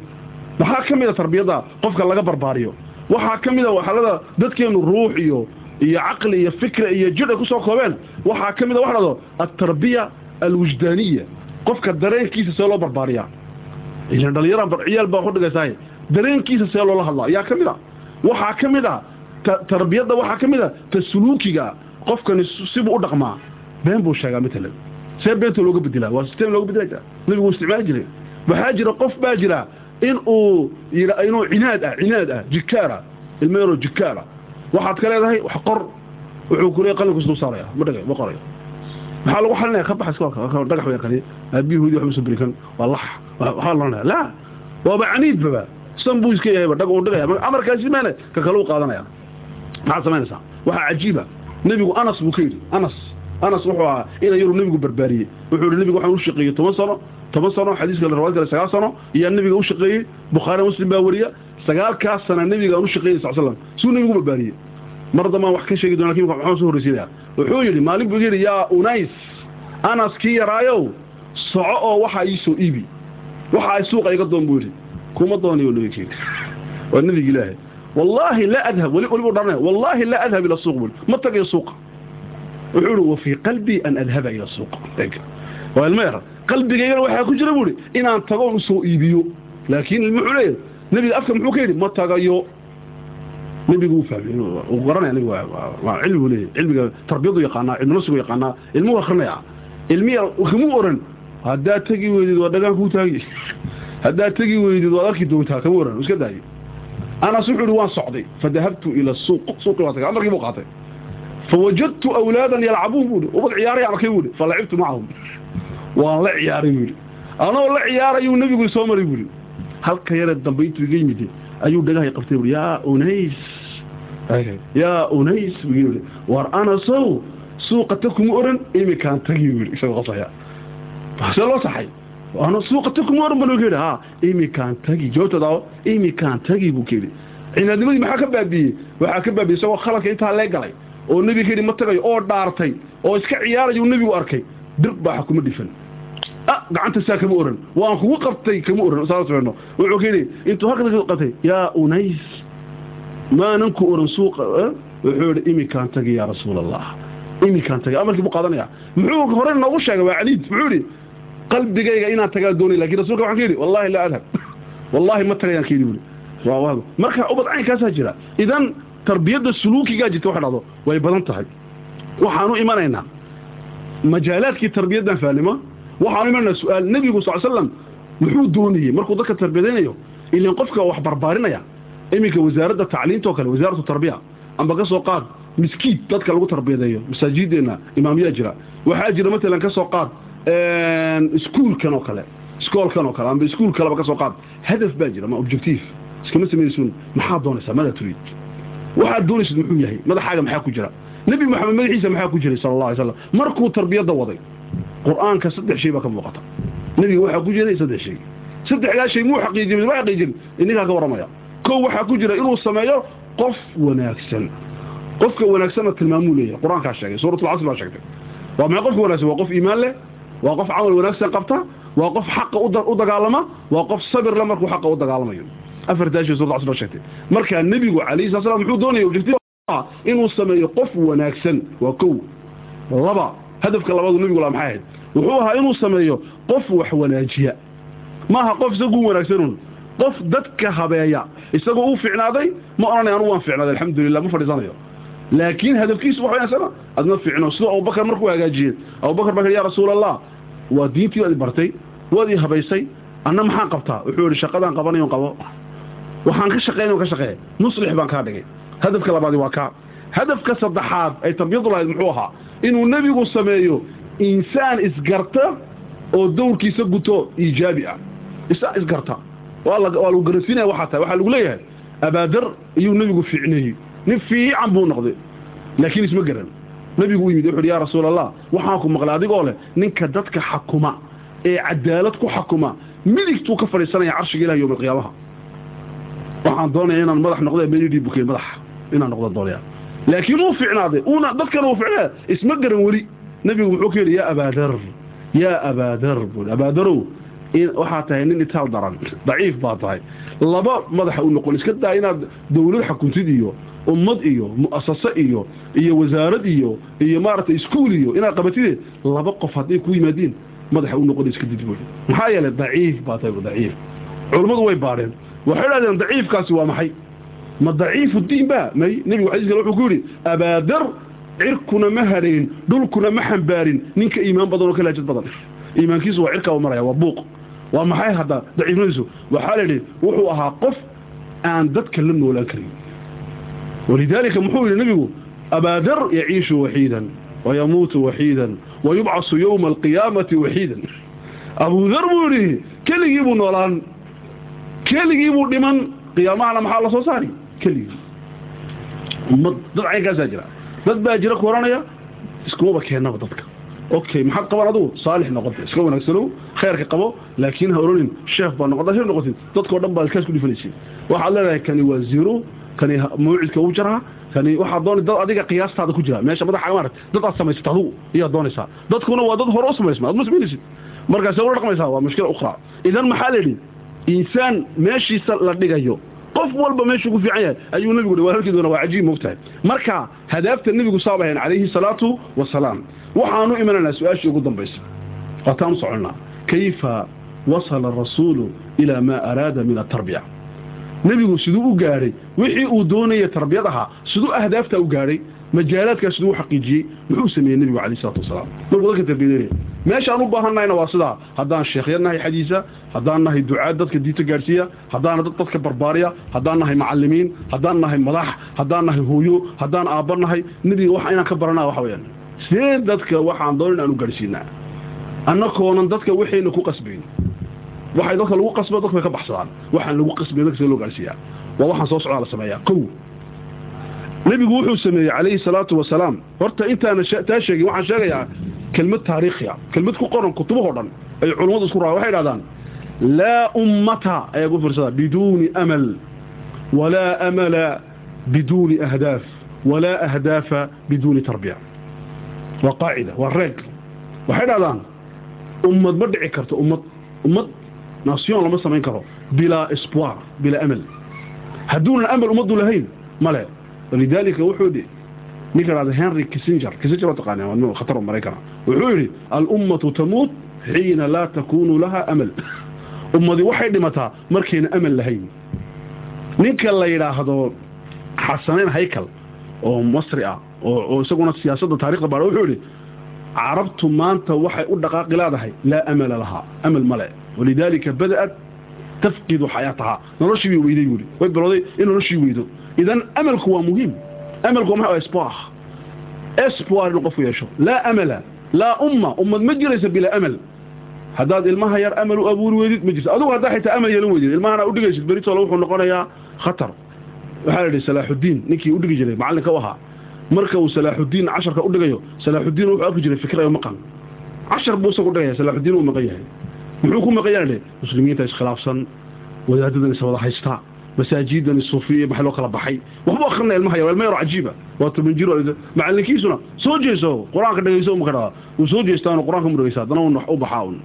Maxaa ka mid a tarbiyadda qofka laga barbaariyo waxaa ka mid a waxalada dadkeenu ruux iyo iyo caqli iyo fikra iyo jidh ay ku soo koobeen. Waxaa ka mid a waxa dhahdo altarbiya alwujdaaniya. Qofka dareenkiisa see loo barbaariyaa. Ilan dhallinyaraan ciyaal baa kudhigaysaay dareenkiisa see loola hadlaa ayaa ka mid a. Waxaa ka mid a tarbiyadda waxaa ka mid a ta suluukiga qofkani sibuu u dhaqmaa. Been buu sheegaa matalan see beenta looga bedelaa waa sistem looga bedela jira nabigu isticmaali jiray. Waxaa jira qof baa jira in uu inuu cinaad ah cinaad ah jikaara ilmo yaroo waxaad ka leedahay wax qor wuxuu ku qalinkiisu dul saaraya. Ma dhagay ma qorayo maxaa lagu xalinaya ka bax iska dhagax way kani. Aabiyahoodii waxba soo berikan. Waa lax waxaa loonaya laa waaba caniid baba. San buu iska yahayba dhag uu dhigaya amarkaasi meene ka kale u qaadanaya. Maxaad samaynaysaa? Waxaa cajiiba. Nebigu anas buu ka yidhi. Anas anas wuxuu ahaa ina yaru nebigu barbaariyey. Wuxuu yidhi nebigu waxaan u shaqeeyey toban sano toban sano xadiiska rawaad kale sagaal sano iyaa nebiga u shaqeeyey bukhaari muslim baa wariya sagaalkaas sana nebiga aan u shaqeeyey sal slam suu nebigu barbaariyey mar dambaan wax ka sheegi doona laakiin waxaan soo horreysiinaya wuxuu yidhi maalin buu yidhi yaa unays anas kii yaraayow soco oo waxaa ii soo iibi. Waxa ay suuqa iga doon buu yidhi. Kuma doonayo nebiga yidhi waa nebiga ilaahay. Wallaahi laa adhab weli welibu dharanaya wallaahi laa adhab ila suuq buu ma tagayo suuqa. Wuxuu yidhi wa fii qalbii an adhaba ila suuq waa ilmo yar ku jira buuhi inaan tagoon u soo iibiyo. Laakiin ilmu wuxuu leeyahay afka muxuu ka yidhi ma tagayo. Nebigu uu fahmay uu garanaya nebigu waa cilmi buu leeyahay. Cilmiga tarbiyadu yaqaanaa cilmi nafsigu yaqaanaa ilmuhu akrinaya ilmiya kamuu oran. Haddaad tegi weydid waa dhagaan kuu taagi [laughs] haddaad tegi weydid waad arki doontaa kama oran iska daayo. Anas wuxuu ihi waan socday. Fadahabtu ila suuq suuqii waa tagay amarkii buu qaatay. Fawajadtu awlaadan yalcabuun buuhi ubad ciyaaraya arkay buuhi falacibtu macahum waan la ciyaaray buuhi anoo la ciyaarayuu nebigu soo maray buuhi halka yaree dambe intuu iga yimid ayuu dhagahay qabtay buui yaa unays. Yaa unays buu war anasow suuqata kuma oran imikaan tagi buui isagoo qosaya see loo saxay? Ana suuqata kuma oran loo kehi ha imikaan tagi jawaabtada imikaan tagi buu kehi cinaadnimadii maxaa ka baabiyey? Waxaa ka baabiyey isagoo khaladka intaa lee galay oo nebiga kayidhi ma tagayo oo dhaartay oo iska ciyaarayu nebigu arkay dir baaxa kuma dhifan gacanta saa kama oran. Waan kugu qabtay kama oran saasno wuxuu ka yidhi intuu halka qabtay yaa unays maanan ku oran suuqa wuxuu yidhi imikaan tagi yaa rasuul allah imikaan tagay amarkii buu qaadanaya. Muxuu hore noogu sheegay waa caliid. Muxuu yidhi qalbigayga inaan tagaa doonay. Lakin rasulka waxaan ka yidhi wallahi laa adhab. [laughs] Wallahi ma tagayaan ka yidhi. Buri marka ubad caynkaasaa jira. Idan tarbiyadda suluukigaa jirta waxa dhacdo way badan tahay. Waxaanu imanaynaa majaalaadkii tarbiyaddan faalimo waxaanu imanaynaa su'aal nebigu sal slam muxuu doonayey markuu dadka tarbiyadaynayo ilan qofka wax barbaarinaya iminka wasaaradda tacliimta oo kale wasaaratu tarbiya amba ka soo qaad miskiid dadka lagu tarbiyadeeyo masaajideena imaamyaa jira waxaa jira matalan ka soo qaad iskuulkan oo kale iskoolkan oo kale amba iskuul kaleba ka soo qaad hadaf baa jira ma objective iskama samaysun maxaa doonaysaa madaa turid? Waxaad doonaysid muxuu yahay madaxaaga maxaa ku jira nebi moxamed madaxiisa maxaa ku jiray sala allah alay slam markuu tarbiyadda waday qur'aanka saddex shay baa ka muuqata. Nebiga waxaa ku jiray saddex shay saddexdaa shay muu xaqiijin ma xaqiijin ininkaa ka warramaya kow waxaa ku jira inuu sameeyo qof wanaagsan. Qofka wanaagsanna tilmaamuu leeyahay. Qur'aankaa sheegay suuratulcasr baa sheegtay. Waa maxay qofka wanaagsan? Waa qof iimaan leh? Waa qof camal wanaagsan qabta? Waa qof xaqa u dagaalama? Waa qof sabir le markuu xaqa u dagaalamayo? Afartaa shay suurat casr baa sheegtay. Markaa nebigu calayhi sala slam muxuu doonaya objective inuu sameeyo qof wanaagsan waa kow. Laba hadafka labaadu nebigu laa maxay ahayd? Wuxuu ahaa inuu sameeyo qof wax wanaajiya. Maaha qof isaguu wanaagsanun qof dadka habeeya isagoo u ficnaaday ma odhanay anugu waan ficnaaday alxamdulilah ma fadhiisanayo. Laakiin hadafkiisu wax wanagsana adma ficno sidoo abubakar markuu hagaajiyey abubakar baa ya rasuul allah waa diintii waad i bartay waad ii habaysay anna maxaan qabtaa? Wuxuu yihi shaqadaan qabanayon qabo. Waxaan ka shaqeyn ka shaqeey muslix baan kaa dhigay hadafka labaadi waa kaa hadafka saddexaad ay tarbiyadu lahayd muxuu ahaa inuu nebigu sameeyo insaan isgarta oo dowrkiisa guto iijaabi ah. Isa isgarta. Waa lagu garansiinaya waxaa tahay. Waxaa lagu leeyahay abaadar iyuu nebigu fiicneeyey. Nin fiican buu noqday laakiin isma garan. Nebigu u yimid wuxu uhi yaa rasuul allah waxaan ku maqlay adigoo leh ninka dadka xakuma ee cadaalad ku xakuma midigtuu ka fadhiisanaya carshiga ilahi yowma waxaan doonaya inaan madax noqdo medidii bukey madax inaan noqdo doonaya laakiin uu ficnaaday uuna dadkana uu ficnaa isma garan weli. Nebigu muxuu ka yidhi yaa abaadar yaa abaadar bui abaadarow waxaa tahay nin itaal daran. Daciif baa tahay. Laba madaxa u noqon iska daa inaad dawlad xakuntid iyo ummad iyo mu'asase iyo iyo wasaarad iyo iyo maaragtay iskuul iyo inaad qabatide laba qof hadday ku yimaadiin madaxa u noqon iska did buui maxaa yeelay daciif baa tahay daciif. Culammadu way baadheen waxay dhahdeen daciifkaasi waa maxay ma daciifu diin ba may nebigu xadiis kale wuxuu ku yidhi abaadar cirkuna ma hadhayn dhulkuna ma xambaarin ninka iimaan badan oo ka laajad badan. Iimaankiisu waa cirkaa u maraya waa buuq. Waa maxay hadda? Daciifnadiisu waxaa la yidhi wuxuu ahaa qof aan dadka la noolaan karin. Walidaalika muxuu yidhi nebigu abaadar yaciishu waxiidan wayamuutu waxiidan wayubcasu yowma alqiyaamati waxiidan. Abudar buu yidhi keligii buu noolaan keligii buu dhiman qiyaamahana maxaa la soo saari keligii ummad dad caynkaasaa jira. Dad baa jira ku oranaya iskumaba keennaba dadka. Okay maxaad qaban adugu saalix noqota iska wanaagsanow khayrka qabo laakiin ha oranin sheef baa noqota sheef noqotid dadkao dhan baad kaas ku dhifanaysid waxaad leedahay kani waa zero kani mawcidka u jaraa kani waxaad doonay dad adiga qiyaastaada ku jira. Meesha madaxa maarad dad aad samaysata adugu iyaad doonaysaa. Dadkuna waa dad hore u samaysma aad ma samaynaysid markaasee ula dhaqmaysaa waa mushkila ukhra idan maxaa la yidhi? Insaan meeshiisa la dhigayo qof walba meeshuu ku fiican yahay ayuu nebigu hi walaalkiiduna waa cajiib moogtahay marka hadaafta nebigu saabahayn calayhi salaatu wasalaam waxaanu imanaynaa su'aashii ugu dambaysa. Waataan soconnaa kayfa wasala arasuulu ilaa maa araada min atarbiya nebigu siduu u gaadhay wixii uu doonaya tarbiyad ahaa siduu ahdaafta u gaadhay majaalaadkaas siduu xaqiijiyey muxuu sameeyey nebigu calayh isalaatu wasalaam. Markuu dadka tarbiyadeynaya meeshaan u baahannahayna waa sidaa. Haddaan sheekhya nahay xadiisa haddaan nahay ducaad dadka diinta gaadhsiiya haddaan dadka barbaariya haddaan nahay macallimiin haddaan nahay madax haddaan nahay hooyo haddaan aabba nahay nebiga wax inaan ka baranaa waxa weyaan sidee dadka waxaan doonin aan u gaadhsiinaa annakoonan dadka waxayna ku qasbayn. Waxay dadka lagu qasba dadka way ka baxsadaan. Waxaan lagu qasbay dadka sidee loo gaadhsiiyaa waa waxaan soo socdaa la sameeyaa. Kow nebigu wuxuu sameeyey calayhi salaatu wasalaam. Horta intaana taa sheegin waxaan sheegayaa kelmad taariikhiya. Kelmad ku qoran kutubahoo dhan ay culummadu isku raa waxay dhahdaan laa ummata ayaa ku firsada biduuni amal walaa amala biduuni ahdaaf walaa ahdaafa biduuni tarbiya. Waa qaacida waa reeg. Waxay dhahdaan ummad ma dhici karto ummad ummad nation lama samayn karo bilaa espoir bilaa amal. Hadduunan amal ummaddu lahayn male walidaalika wuxuu dhi ninka dhahda henry kissinger kissinger waa taqaanaa waa khatar maraykana wuxuu yidhi alummatu tamuut xiina laa takuunu laha amal ummadii waxay dhimataa markayna amal lahayn ninka la yidhaahdo xasanayn haykal oo masri ah oo isaguna siyaasadda taarikhda baadha wuxuu yidhi carabtu maanta waxay u dhaqaaqi leedahay laa amala lahaa amal male walidaalika bada'at tafqidu idan amalku waa muhiim amalku waa maxay? Espoir espoir inuu qofku yeesho. Laa amala laa umma ummad ma jiraysa bilaa amal. Haddaad ilmaha yar amal u abuuri weydid ma jirto adugu haddaa xitaa amal yeelan weydid ilmahana u dhigaysid beritoola wuxuu noqonayaa khatar. Waxaa la yidhi salaaxuddiin ninkii u dhigi jiray macallinka u ahaa marka uu salaaxuddiin casharka u dhigayo salaaxuddiin wuxuu arki jiray fikrayo maqan. Cashar buu isagu dhigaya salaaxuddiin uu maqan yahay. Muxuu ku maqan masaajidan suufiya maxay loo kala baxay. Waxba akrinaya ilmaha ilma yaro cajiiba. Waa toban jiro macalinkiisuna soo jeeso qur'aanka dhegeyso uma ka dhadaa uu soo jeestaan qur'aanka mu dhegeysa haddana un u baxaa un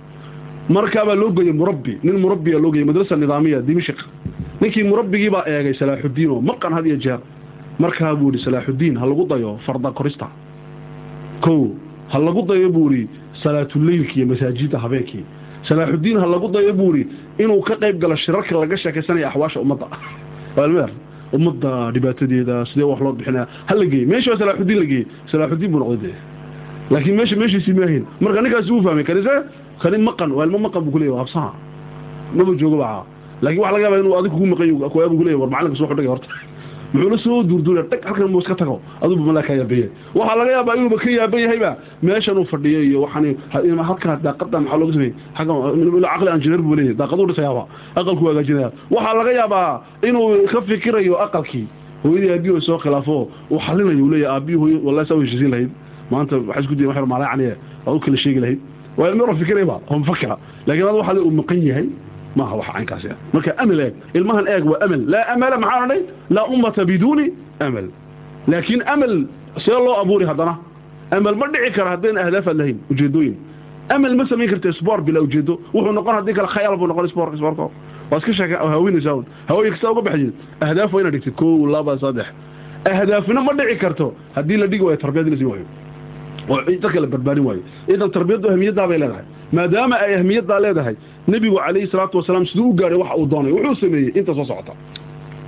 markaabaa loo geeyey murabbi. Nin murabbiya loo geeyey madrasa nidaamiya dimashik ninkii murabbigii baa eegay salaaxuddiin oo maqan had iyo jeer. Markaa buu yidhi salaaxuddiin ha lagu dayo farda korista. Kow ha lagu dayo buu yidhi salaatuleylki iyo masaajidda habeenkii salaaxuddiin ha lagu dayo buu yidhi inuu ka qayb galo shirarka laga sheekaysanaya axwaasha ummadda. Ummadda dhibaatadeeda sidee wax loo bixinaya ha la geeyey. Meesha waa salaaxuddiin la geeyey. Salaaxuddiin buu noqday dee. Laakiin meesha meeshiisii maahayn marka ninkaasi uu fahmay kanise kani maqan waa ilmo maqan buu ku habsaha maba joogo baa laakiin waxa laga yaabaa inuu adigu kugu maqan buu ku leeyahy war macalinka soo xidhaya horta muxuu la soo duurduulay dhag halkan muu iska tago. Aduuba malaa ka yaabaye waxaa laga yaabaa inuuba ka yaaban yahayba. Meeshan uu fadhiyo iyo waxaan halkaa daaqada maxaa looga sameeyey xagga caqli engineer buu leeyahay. Daaqaduu dhisayaaba aqalku hagaajinaya waxaa laga yaabaa inuu ka fikirayo aqalkii. Hooyadii aabihi soo khilaafo. Uu xalinayo leeyahay hooyo wallahi saa heshiisiin lahayd. Maanta waxay isku dayen wax malaacaniye waa u kala sheegi lahayd. Waa ilmo yaro fikirayba oo mufakira laakiin ad uu maqan yahay maaha wax caynkaasi ah. Marka amal eeg ilmahan eeg waa amal laa amala maxaa odhanay laa ummata biduuni amal laakiin amal see loo abuuri haddana. Amal ma dhici kara haddayna ahdaafaad lahayn ujeedooyin. Amal ma samayn karta sport bilaa ujeedo wuxuu noqon haddii kale khayaal buu noqon sport sportko waa iska sheeka haweenaysaa un. Haweenka saa uga baxdid ahdaaf waa inaad dhigtid laba saddex. Ahdaafina ma dhici karto. Haddii la dhigi waayo tarbiyad la waayo. Oo dadka la barbaarin waayo. Idan tarbiyaddu ahmiyaddaa bay leedahay maadaama ay ahmiyaddaa leedahay nebigu calayhi salaatu wasalaam siduu u gaadhay waxa uu doonay wuxuu sameeyey inta soo socota.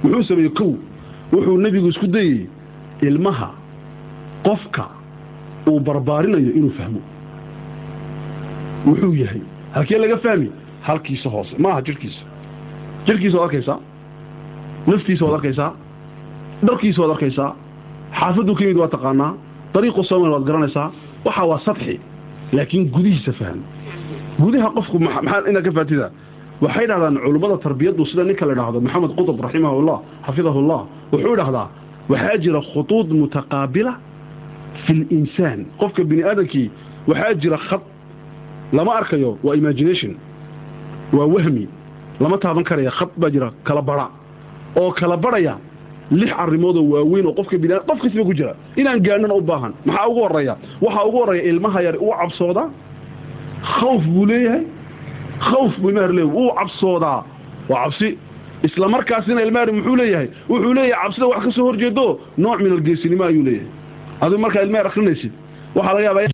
Wuxuu sameeyey kow wuxuu nebigu isku dayey ilmaha qofka uu barbaarinayo inuu fahmo. Wuxuu yahay halkee laga fahmi halkiisa hoose maaha jirhkiisa jirhkiisa waad arkaysaa? Naftiisa waad arkaysaa? Dharkiisa waad arkaysaa? Xaafaduu ka yimid waa taqaanaa? Dariiqu somal waad garanaysaa? Waxa waa sadxi laakiin gudihiisa faham gudaha qofku maxaa inaad ka faatida. Waxay dhahdaan culummada tarbiyaddu sida ninka la dhahdo maxamed qutb raximahullah xafidahullah wuxuu dhahdaa waxaa jira khutuud mutaqaabila fi linsaan qofka bini aadamkii waxaa jira khad lama arkayo waa imagination waa wahmi lama taaban karaya khad baa jira kala bara. Oo kala barhaya lix arrimoodoo waaweyn oo qofka bini qof kasba ku jira. Inaan gaadhnana u baahan. Maxaa ugu horreeya waxaa ugu horreeya ilmaha yar uu cabsoodaa khawf buu leeyahay khawf buu ilmaha yar leeyahay uu cabsoodaa waa cabsi isla markaasina ilmaha yar muxuu leeyahay wuxuu leeyahay cabsida wax ka soo horjeedo nooc min algeesinimo ayuu leeyahay adigu markaa ilmaha yar akrinaysid waxaa laga yaabaa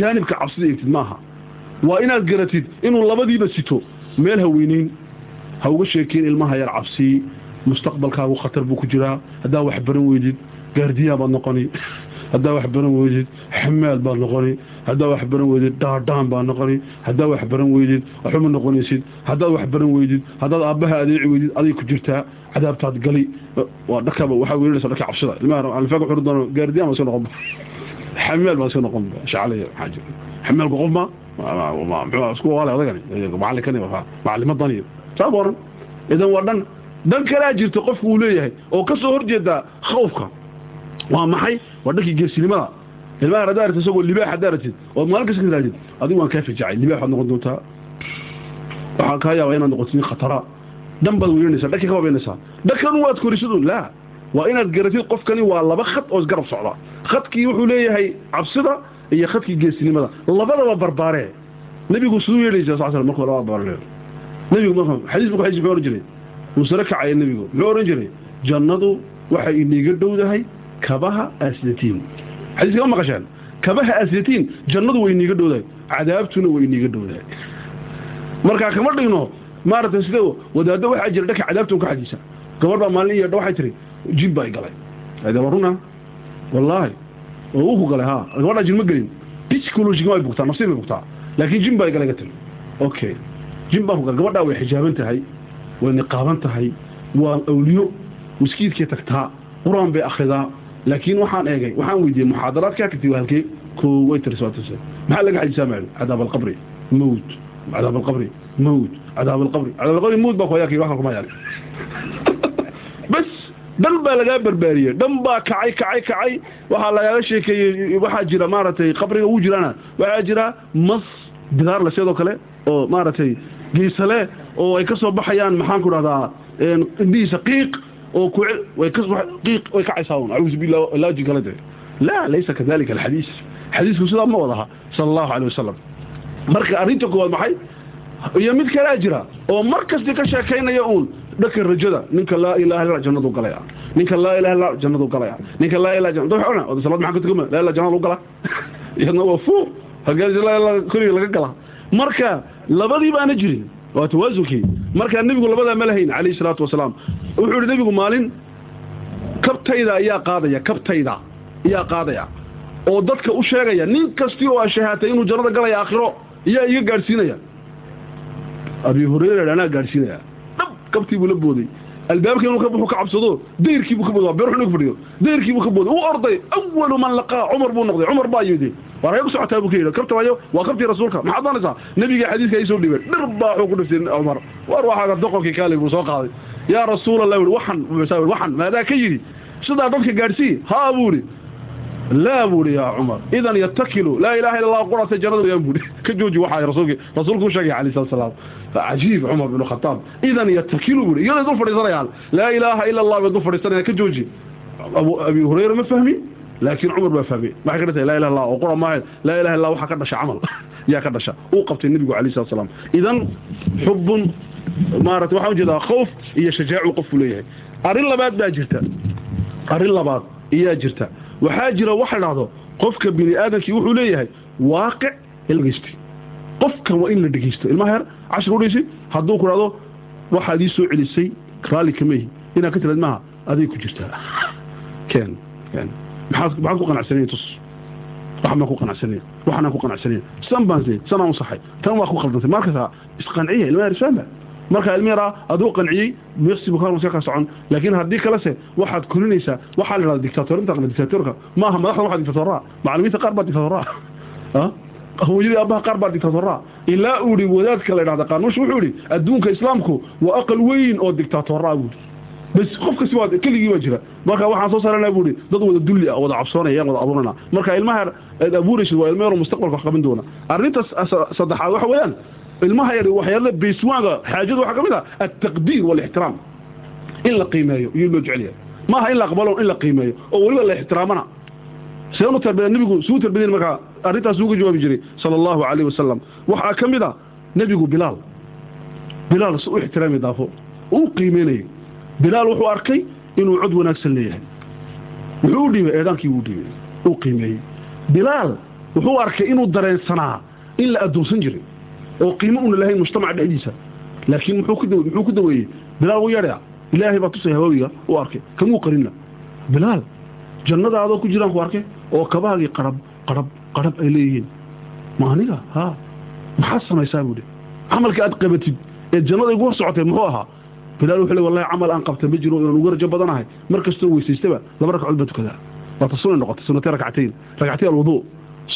jaanibka cabsida eegtid maaha waa inaad garatid inuu labadiiba sito meel haweynayn ha uga sheekeen ilmaha yar cabsi mustaqbalkaagu khatar buu ku jiraa haddaa wax baran weydid gaardiyaa noqoni haddaa wax baran weydid xamaal baad noqoni. Haddaa wax baran weydid dhaadhaan baad noqoni. Haddaa wax baran weydid waxuma noqonaysid haddaad wax baran weydid haddaad aabbaha adeeci weydid aday ku jirtaa cadaabtaad gali. Waa dhakaba waxaa weerinaysa dhaka cabsida. Ilmaha wuxuu doono gaardiyaa ma iska noqon xamaal baa iska noqon shacalaya maxaa jira? Xamaalku qof ma? Isku walaal adagani? Macallinkani macallimadani saa boran idan waa dhan. Dhan kalaa jirta qofku uu leeyahay oo ka soo horjeeda khawfka. Waa maxay waa dhankii geesinimada ilmaha haddaa aragtid isagoo libaax haddaa aragtid ood maalin kasta ka tirahdid adigu waan kaa fijacay libaax waad noqon doontaa waxaa kaa yaabaa inaad noqotid nin khatara dhan baad weynaysaa dhankii ka wabaynaysaa dhankanu waad korisidun laa waa inaad garatid qofkani waa laba khad oo isgarab socda khadkii wuxuu leeyahay cabsida iyo khadkii geesinimada labadaba barbaaree nebigu siduu yeelaysa sal sl markuu labada barbaare nebigu marka xadiis xadiis muxuu oran jiray wuu sare kacaya nebigu muxuu oran jiray jannadu waxay iniga dhowdahay kabaha asyatiin xadiiska ma maqasheen kabaha asyatiin jannadu way iniga dhowdahay cadaabtuna way iniga dhowdahay markaa kama dhigno maaragtay sida wadaaddo waxaa jira dhanka cadaabtun ka xadiisa gabadh baa maalin iyo waxay tiri jin baa galay. Waa runa wallaahi oo uu ku galay ha gabadha jin ma gelin. Psychologiga way bugtaa nafsiin bay bugtaa. Laakiin jin baa galay ka tiri. Okay jin baa ku galay. Gabadha way xijaaban tahay way niqaaban tahay waa awliyo miskiidkay tagtaa qur'aan bay akhridaa laakiin waxaan eegay waxaan weydiiyey muxaadaraadkaa kati halkee maxaa laga xadiisaa maali cadaab alqabri mawt cadaab alqabri mawt cadaab alqabri cadaab alqabri mawt baa koyaa kii wax kuma yaali bas dhan baa lagaa barbaariyey dhan baa kacay kacay kacay waxaa lagaaga sheekeeyey waxaa jira maaragtay qabriga uu jiraana waxaa jira mas bidaarle sidoo kale oo maaragtay geysale oo ay ka soo baxayaan maxaan ku dhahdaa indhihiisa qiiq oo ku way ka qiiq way kacaysaa un acuudu billah laaji kale de laa laysa kadalika alxadiis. Xadiisku sidaa ma wadaha sala allahu caleyh wasalam marka arrinta koowaad maxay? Iyo mid kalaa jira oo mar kasti ka sheekaynaya uun dhanka rajada ninka laa ilaha illa jannadu galaya. Ninka laa ilaha illa jannadu galaya. Ninka laa ilaha jannadu waxa oo salaad maxaa ka tugma laa ilaha jannadu gala. [laughs] Iyadna waa fuu hagaa laa ilaha kaliya laga gala. Marka labadii baana jirin waa tawaasunkii marka nabigu labadaa ma lahayn calayhi salaatu wasalaam wuxuu yidhi nabigu maalin kabtayda ayaa qaadaya kabtayda ayaa qaadaya. Oo dadka u sheegaya nin kastii oo ashahaatay inuu jannada galaya aakhiro ayaa iga gaadhsiinaya. Abi hurayra anaa gaadhsiinaya. Dhab kabtii buu la booday. Albaabkii inuu ka buxu ka cabsado dayrkii buu ka booday beer xun fadhiyo. Dayrkii ka booday uu orday awalu man laqaa cumar buu noqday. Cumar baa yimid war ay ku socotaa buu ka yidhi. Kabta waayo waa kabtii rasuulka. Maxaad doonaysaa nabiga xadiiska ay soo dhibeen dhir baa wuxuu ku dhiftay cumar. War waxaaga doqonkii kaale buu soo qaaday yaa rasuulallah waxan waxan maadaa ka yidhi sidaa dadka gaadhsii haa buuhi laa buuhi yaa cumar. Idan yatakilu laa ilaha illa allah qurasa jannada wayaan buuhi [laughs] ka jooji waxaa rasuulki rasuulkuu sheegay alayhi salatu wasalaam cajiib cumar ibn khataab. Idan yatakilu buuhi iyada dul fadhiisanayaan laa illa allah bay dul ka jooji. Abi hurayra ma fahmi? Laakiin cumar ba fahmay waxay ka ilaha illa allah qura maahayn laa ilaha illa waxa ka dhasha camal. [laughs] Yaa ka dhasha. Uu qabtay nabigu alayhi salatu idan xubbun maarata waxaan u jeedaa khawf iyo shajaacu qofku leeyahay. Arrin labaad baa jirta. Arrin labaad iyaa jirta. Waxaa jira waxa dhacdo qofka bini aadamkii wuxuu leeyahay waaqic helgeysti qofkan waa in la dhegeysto ilmaha yar cashir udhaysi hadduu ku dhacdo waxaad ii soo celisay raalli kameehi inaad ka tiraad maha aday ku jirtaa. Keen keen maxaad maxaad ku qanacsaneen tus? Waxaan ku qanacsaneen? Waxaan ku qanacsaneen. San baan san aan u saxay. Tan waa ku qaldantay markaas isqanciya ilmaha yar faahma marka ilmeera aduu qanciyey meeqsi buu ka ka socon. Laakiin haddii kale se waxaad korinaysaa waxaa la yidhahda dictaatorinta ama dictatorka. Maaha madaxda waxa dictaatoraa macallimiinta qaar baa dictaatoraa [laughs] hooyadii aabbaha qaar baa dictaatoraa ilaa uu yidhi wadaadka la yidhahda qaanuush wuxuu yidhi adduunka islaamku waa aqal weyn oo dictaatoraa buu yidhi. Bas qof kasti waa keligii baa jira. Marka waxaan soo saarana buu yidhi dad wada dulli ah wada cabsoonaya yaan wada abuurana. Marka ilmaha aad abuuraysid waa ilmo yaro mustaqbalka wax qaban doona. Arrinta saddexaad waxa weeyaan ilmaha yar waxyaala beeswaaga xaajadu waxa ka mid ah at-taqdir wal ihtiram in la qiimeeyo iyo loo jecel yahay maaha in la aqbalo in la qiimeeyo oo waliba la ihtiraamana saynu tarbiyada nabigu suu tarbiyada marka arintaas ugu jawaabi jiray sallallahu alayhi wasallam waxa ka mid ah nabigu bilaal. Bilaal suu ihtiraami daafo uu qiimeeyo bilaal wuxuu arkay inuu cod wanaagsan leeyahay. Wuxuu u dhibay eedaankii uu dhibay uu qiimeeyey. Bilaal wuxuu arkay inuu dareensanaa in la adoonsan jiray oo qiimo una lahayn mujtamaca dhexdiisa. Laakiin muxuu ku daweeyey bilaal wuu yeedhaya ilaahay baa tusay hawaawiga u arkay. Kamuu qarina bilaal jannadaadoo ku jiraan ku arkay oo kabaagii qarab qarab qarab ay leeyihiin. Ma aniga? Ha. Maxaad samaysaa buuhi camalka aad qabatid ee jannada igu hor socotay muxuu ahaa? Bilaal wuxuu le wallahi camal aan qabta ma jiro inaan uga rajo badanahay. Mar kastoo weysaystaba laba ragcadood baa tukadaa waata sunnay noqotay sunnatay rakcatayn rakcatay alwuduu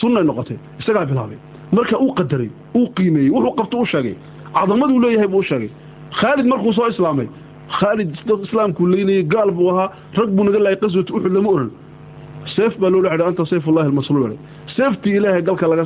sunnay noqotay. Isagaa bilaabay marka uu qadaray uu qiimeeyey wuxuu qabto u sheegay. Cadamaduu leeyahay buu u sheegay. Khaalid markuu soo islaamay khaalid islaamkuu leynayay gaal buu ahaa rag buu naga laayay qaswat uxud lama oran. Seef baa loo leexday anta sayfullahi almasluul seeftii ilaahay galka laga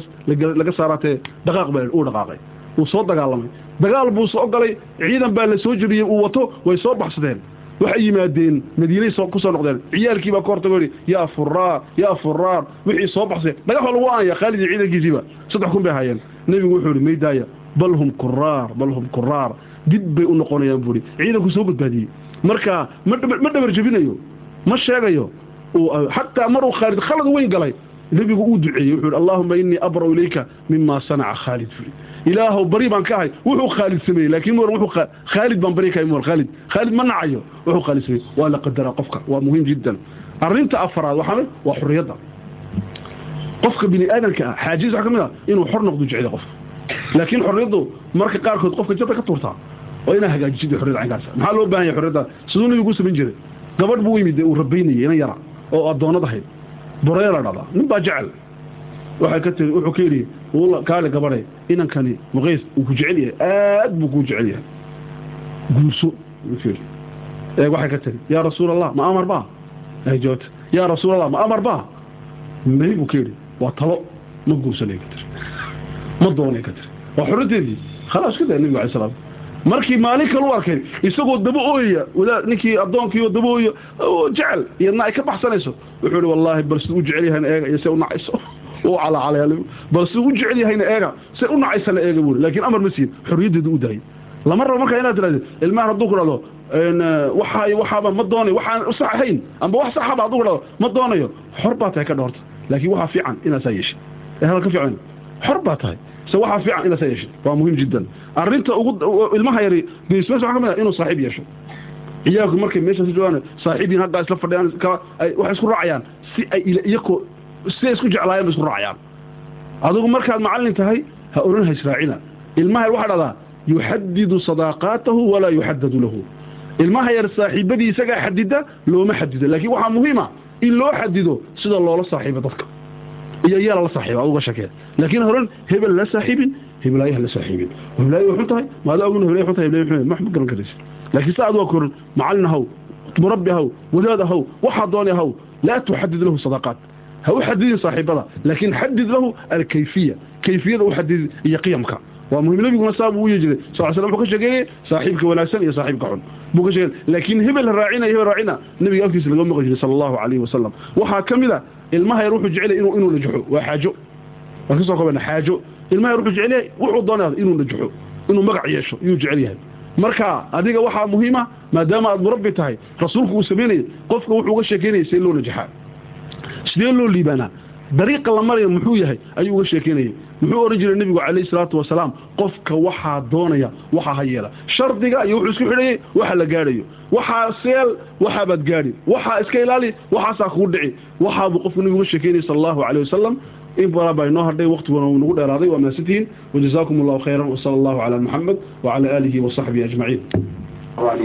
laga saaraatee dhaqaaq baa uu dhaqaaqay uu soo dagaalamay. Dagaal buu soo galay ciidan baa la soo jiriyey uu wato way soo baxsadeen waxay yimaadeen madiinay ku soo noqdeen. Ciyaalkii baa ka hortago yidhi yaa furaar yaa furaar wixii soo baxsay. Dhagax lagu aanaya khaalid iyo ciidankiisiiba saddex kun bay hayeen nebigu wuxuu yidhi maydaaya bal hum kuraar bal hum kuraar. Dib bay u noqonayaan buuri ciidanku soo badbaadiyey. Marka ma dhabar jebinayo. Ma sheegayo. Xataa maruu khaalid khalad weyn galay nebigu uu duceeyey. Wuxuu yidhi allaahuma innii abra'u ilayka mima sanaca khaalid. buuri ilaahow bari baan ka ahay wuxuu khaalid sameeyey laakiin war wuxuu khaalid baan bari ka ahay khaalid. Khaalid ma nacayo wuxuu khaalid sameeyey. Waa la qadaraa qofka waa muhiim jiddan. Arrinta afaraad waxaa waa xurriyadda. Qofka bini aadamka ah xaajiis waxaa ka mid ah inuu xor noqdo jecel qofka. Laakiin xorriyaddu marka qaarkood qofka jadda ka tuurtaa oo inaa hagaajisid xorriyadda caynkaas. Maxaa loo baahan yahay xorriyadda siduu nabigu samayn jiray. Gabadh buu yimid uu rabaynayay inan yara oo addoonad ahayd boreela dhada nin baa jecel. Waxay ka tiri wuxuu ka yidhi kaale gabadhe inankani muqays uu ku jecel yahay aad buu kuu jecel yahay guurso eeg waxay ka tiri yaa rasuul allah ma amar baa ay jawaabta yaa rasuul allah ma amar baa may buu ka yidhi waa talo ma guursanay ka tiri ma doonay ka tiri waa xorriyadeedii khalaas ka daa nebigu alay salaam markii maalin kale u arkay isagoo daba ooyaya wadaad ninkii addoonkii oo daba ooya jecel iyadna ay ka baxsanayso wuxuu ihi wallaahi bal siduu u jecel yahayna eega iyo se u nacayso u calacalay bal siduu u jecel yahayna eega se u nacaysana eega buuri. Laakiin amar ma siin xorriyaddeedu u daayay lama rabo markaa inaad tirahdid ilmahan hadduu ku dhahdo waxaa waxaaba ma doonayo waxaan sax ahayn amba wax saxaba hadduu ku dhahdo ma doonayo. Xor baa tahay ka dhahorta laakiin waxaa fiican inaad saa yeeshid. Ee hadal ka fiican. Xor baa tahay. Se waxaa fiican inaad saa yeeshid. Waa muhiim jiddan. Arrinta ugu ilmaha yari geesmees waxaa ka mid ah inuu saaxiib yeesho. Ciyaalku markay meeshaas joogaan saaxiibiin haggaa isla fadhiyaan waxay isku raacayaan si ay iyakoo siday isku jeclaayeen ba raacayaan. Adigu markaad macallin tahay ha oran ha israacina. Ilmaha waxaa dhahdaa yuxadidu sadaaqaatahu walaa yuxadadu lahu. Ilmaha yar saaxiibadii isagaa xadida looma xadido laakiin waxaa muhiima in loo xadido sida loola saaxiibo dadka. Iyo yaa lala saaxiiba aduga shakee laakiin horan hebel la saaxiibin hebelaayaha la saaxiibin. Hebelaayo xun tahay maada ogna hebelay xun tahay hebelay xun ma xun garan karaysa. Laakiin sa aad waa koran macallin ahaw murabbi ahaw wadaad ahaw waxaa dooni ahaw laa tuxadid lahu sadaqaat ha u xadidin saaxiibada laakiin xadid lahu alkayfiya. Kayfiyada u xadid iyo qiyamka. Waa muhiim nabiguna saa buu u yeeji jiray sal slam wuxuu ka sheegeeyey saaxiibka wanaagsan iyo saaxiibka xun. Buu ka sheegay laakiin hebel raacina hebel raacina nabiga afkiisa laga maqli jiray sala allahu calayhi wasalam waxaa ka mid a ilmaha yar wuxuu jecelay inuu inuu najaxo. Waa xaajo. Waan ka soo kobana xaajo. Ilmaha yar wuxuu jecel yahay wuxuu doonaya inuu najaxo inuu magac yeesho yuu jecel yahay. Marka adiga waxaa muhiima maadaama aad murabbi tahay rasuulku uu samaynayay qofka wuxuu uga loo najaxaa sidee loo liibaanaa? Dariiqa la maraya muxuu yahay? Ayuu uga sheekeynayay. Muxuu oran jiray nebigu calayhi salaatu wasalaam qofka waxaa doonaya waxaa ha yeela shardiga iyo wuxuu isku xidhayay waxa la gaadhayo. Waxaa seel waxaabaad gaadhi. Waxaa iska ilaali waxaasaa kuu dhici. Waxaabuu qofku nebigu uga sheekeynayay sala allahu calayh wasalam in badan baa inoo hadhay waqtiguna uu nagu dheeraaday waa mahadsantihiin wajazaakum allahu khayran wasala allahu calaa muxamed wacala aalihi wasaxbihi ajmaciin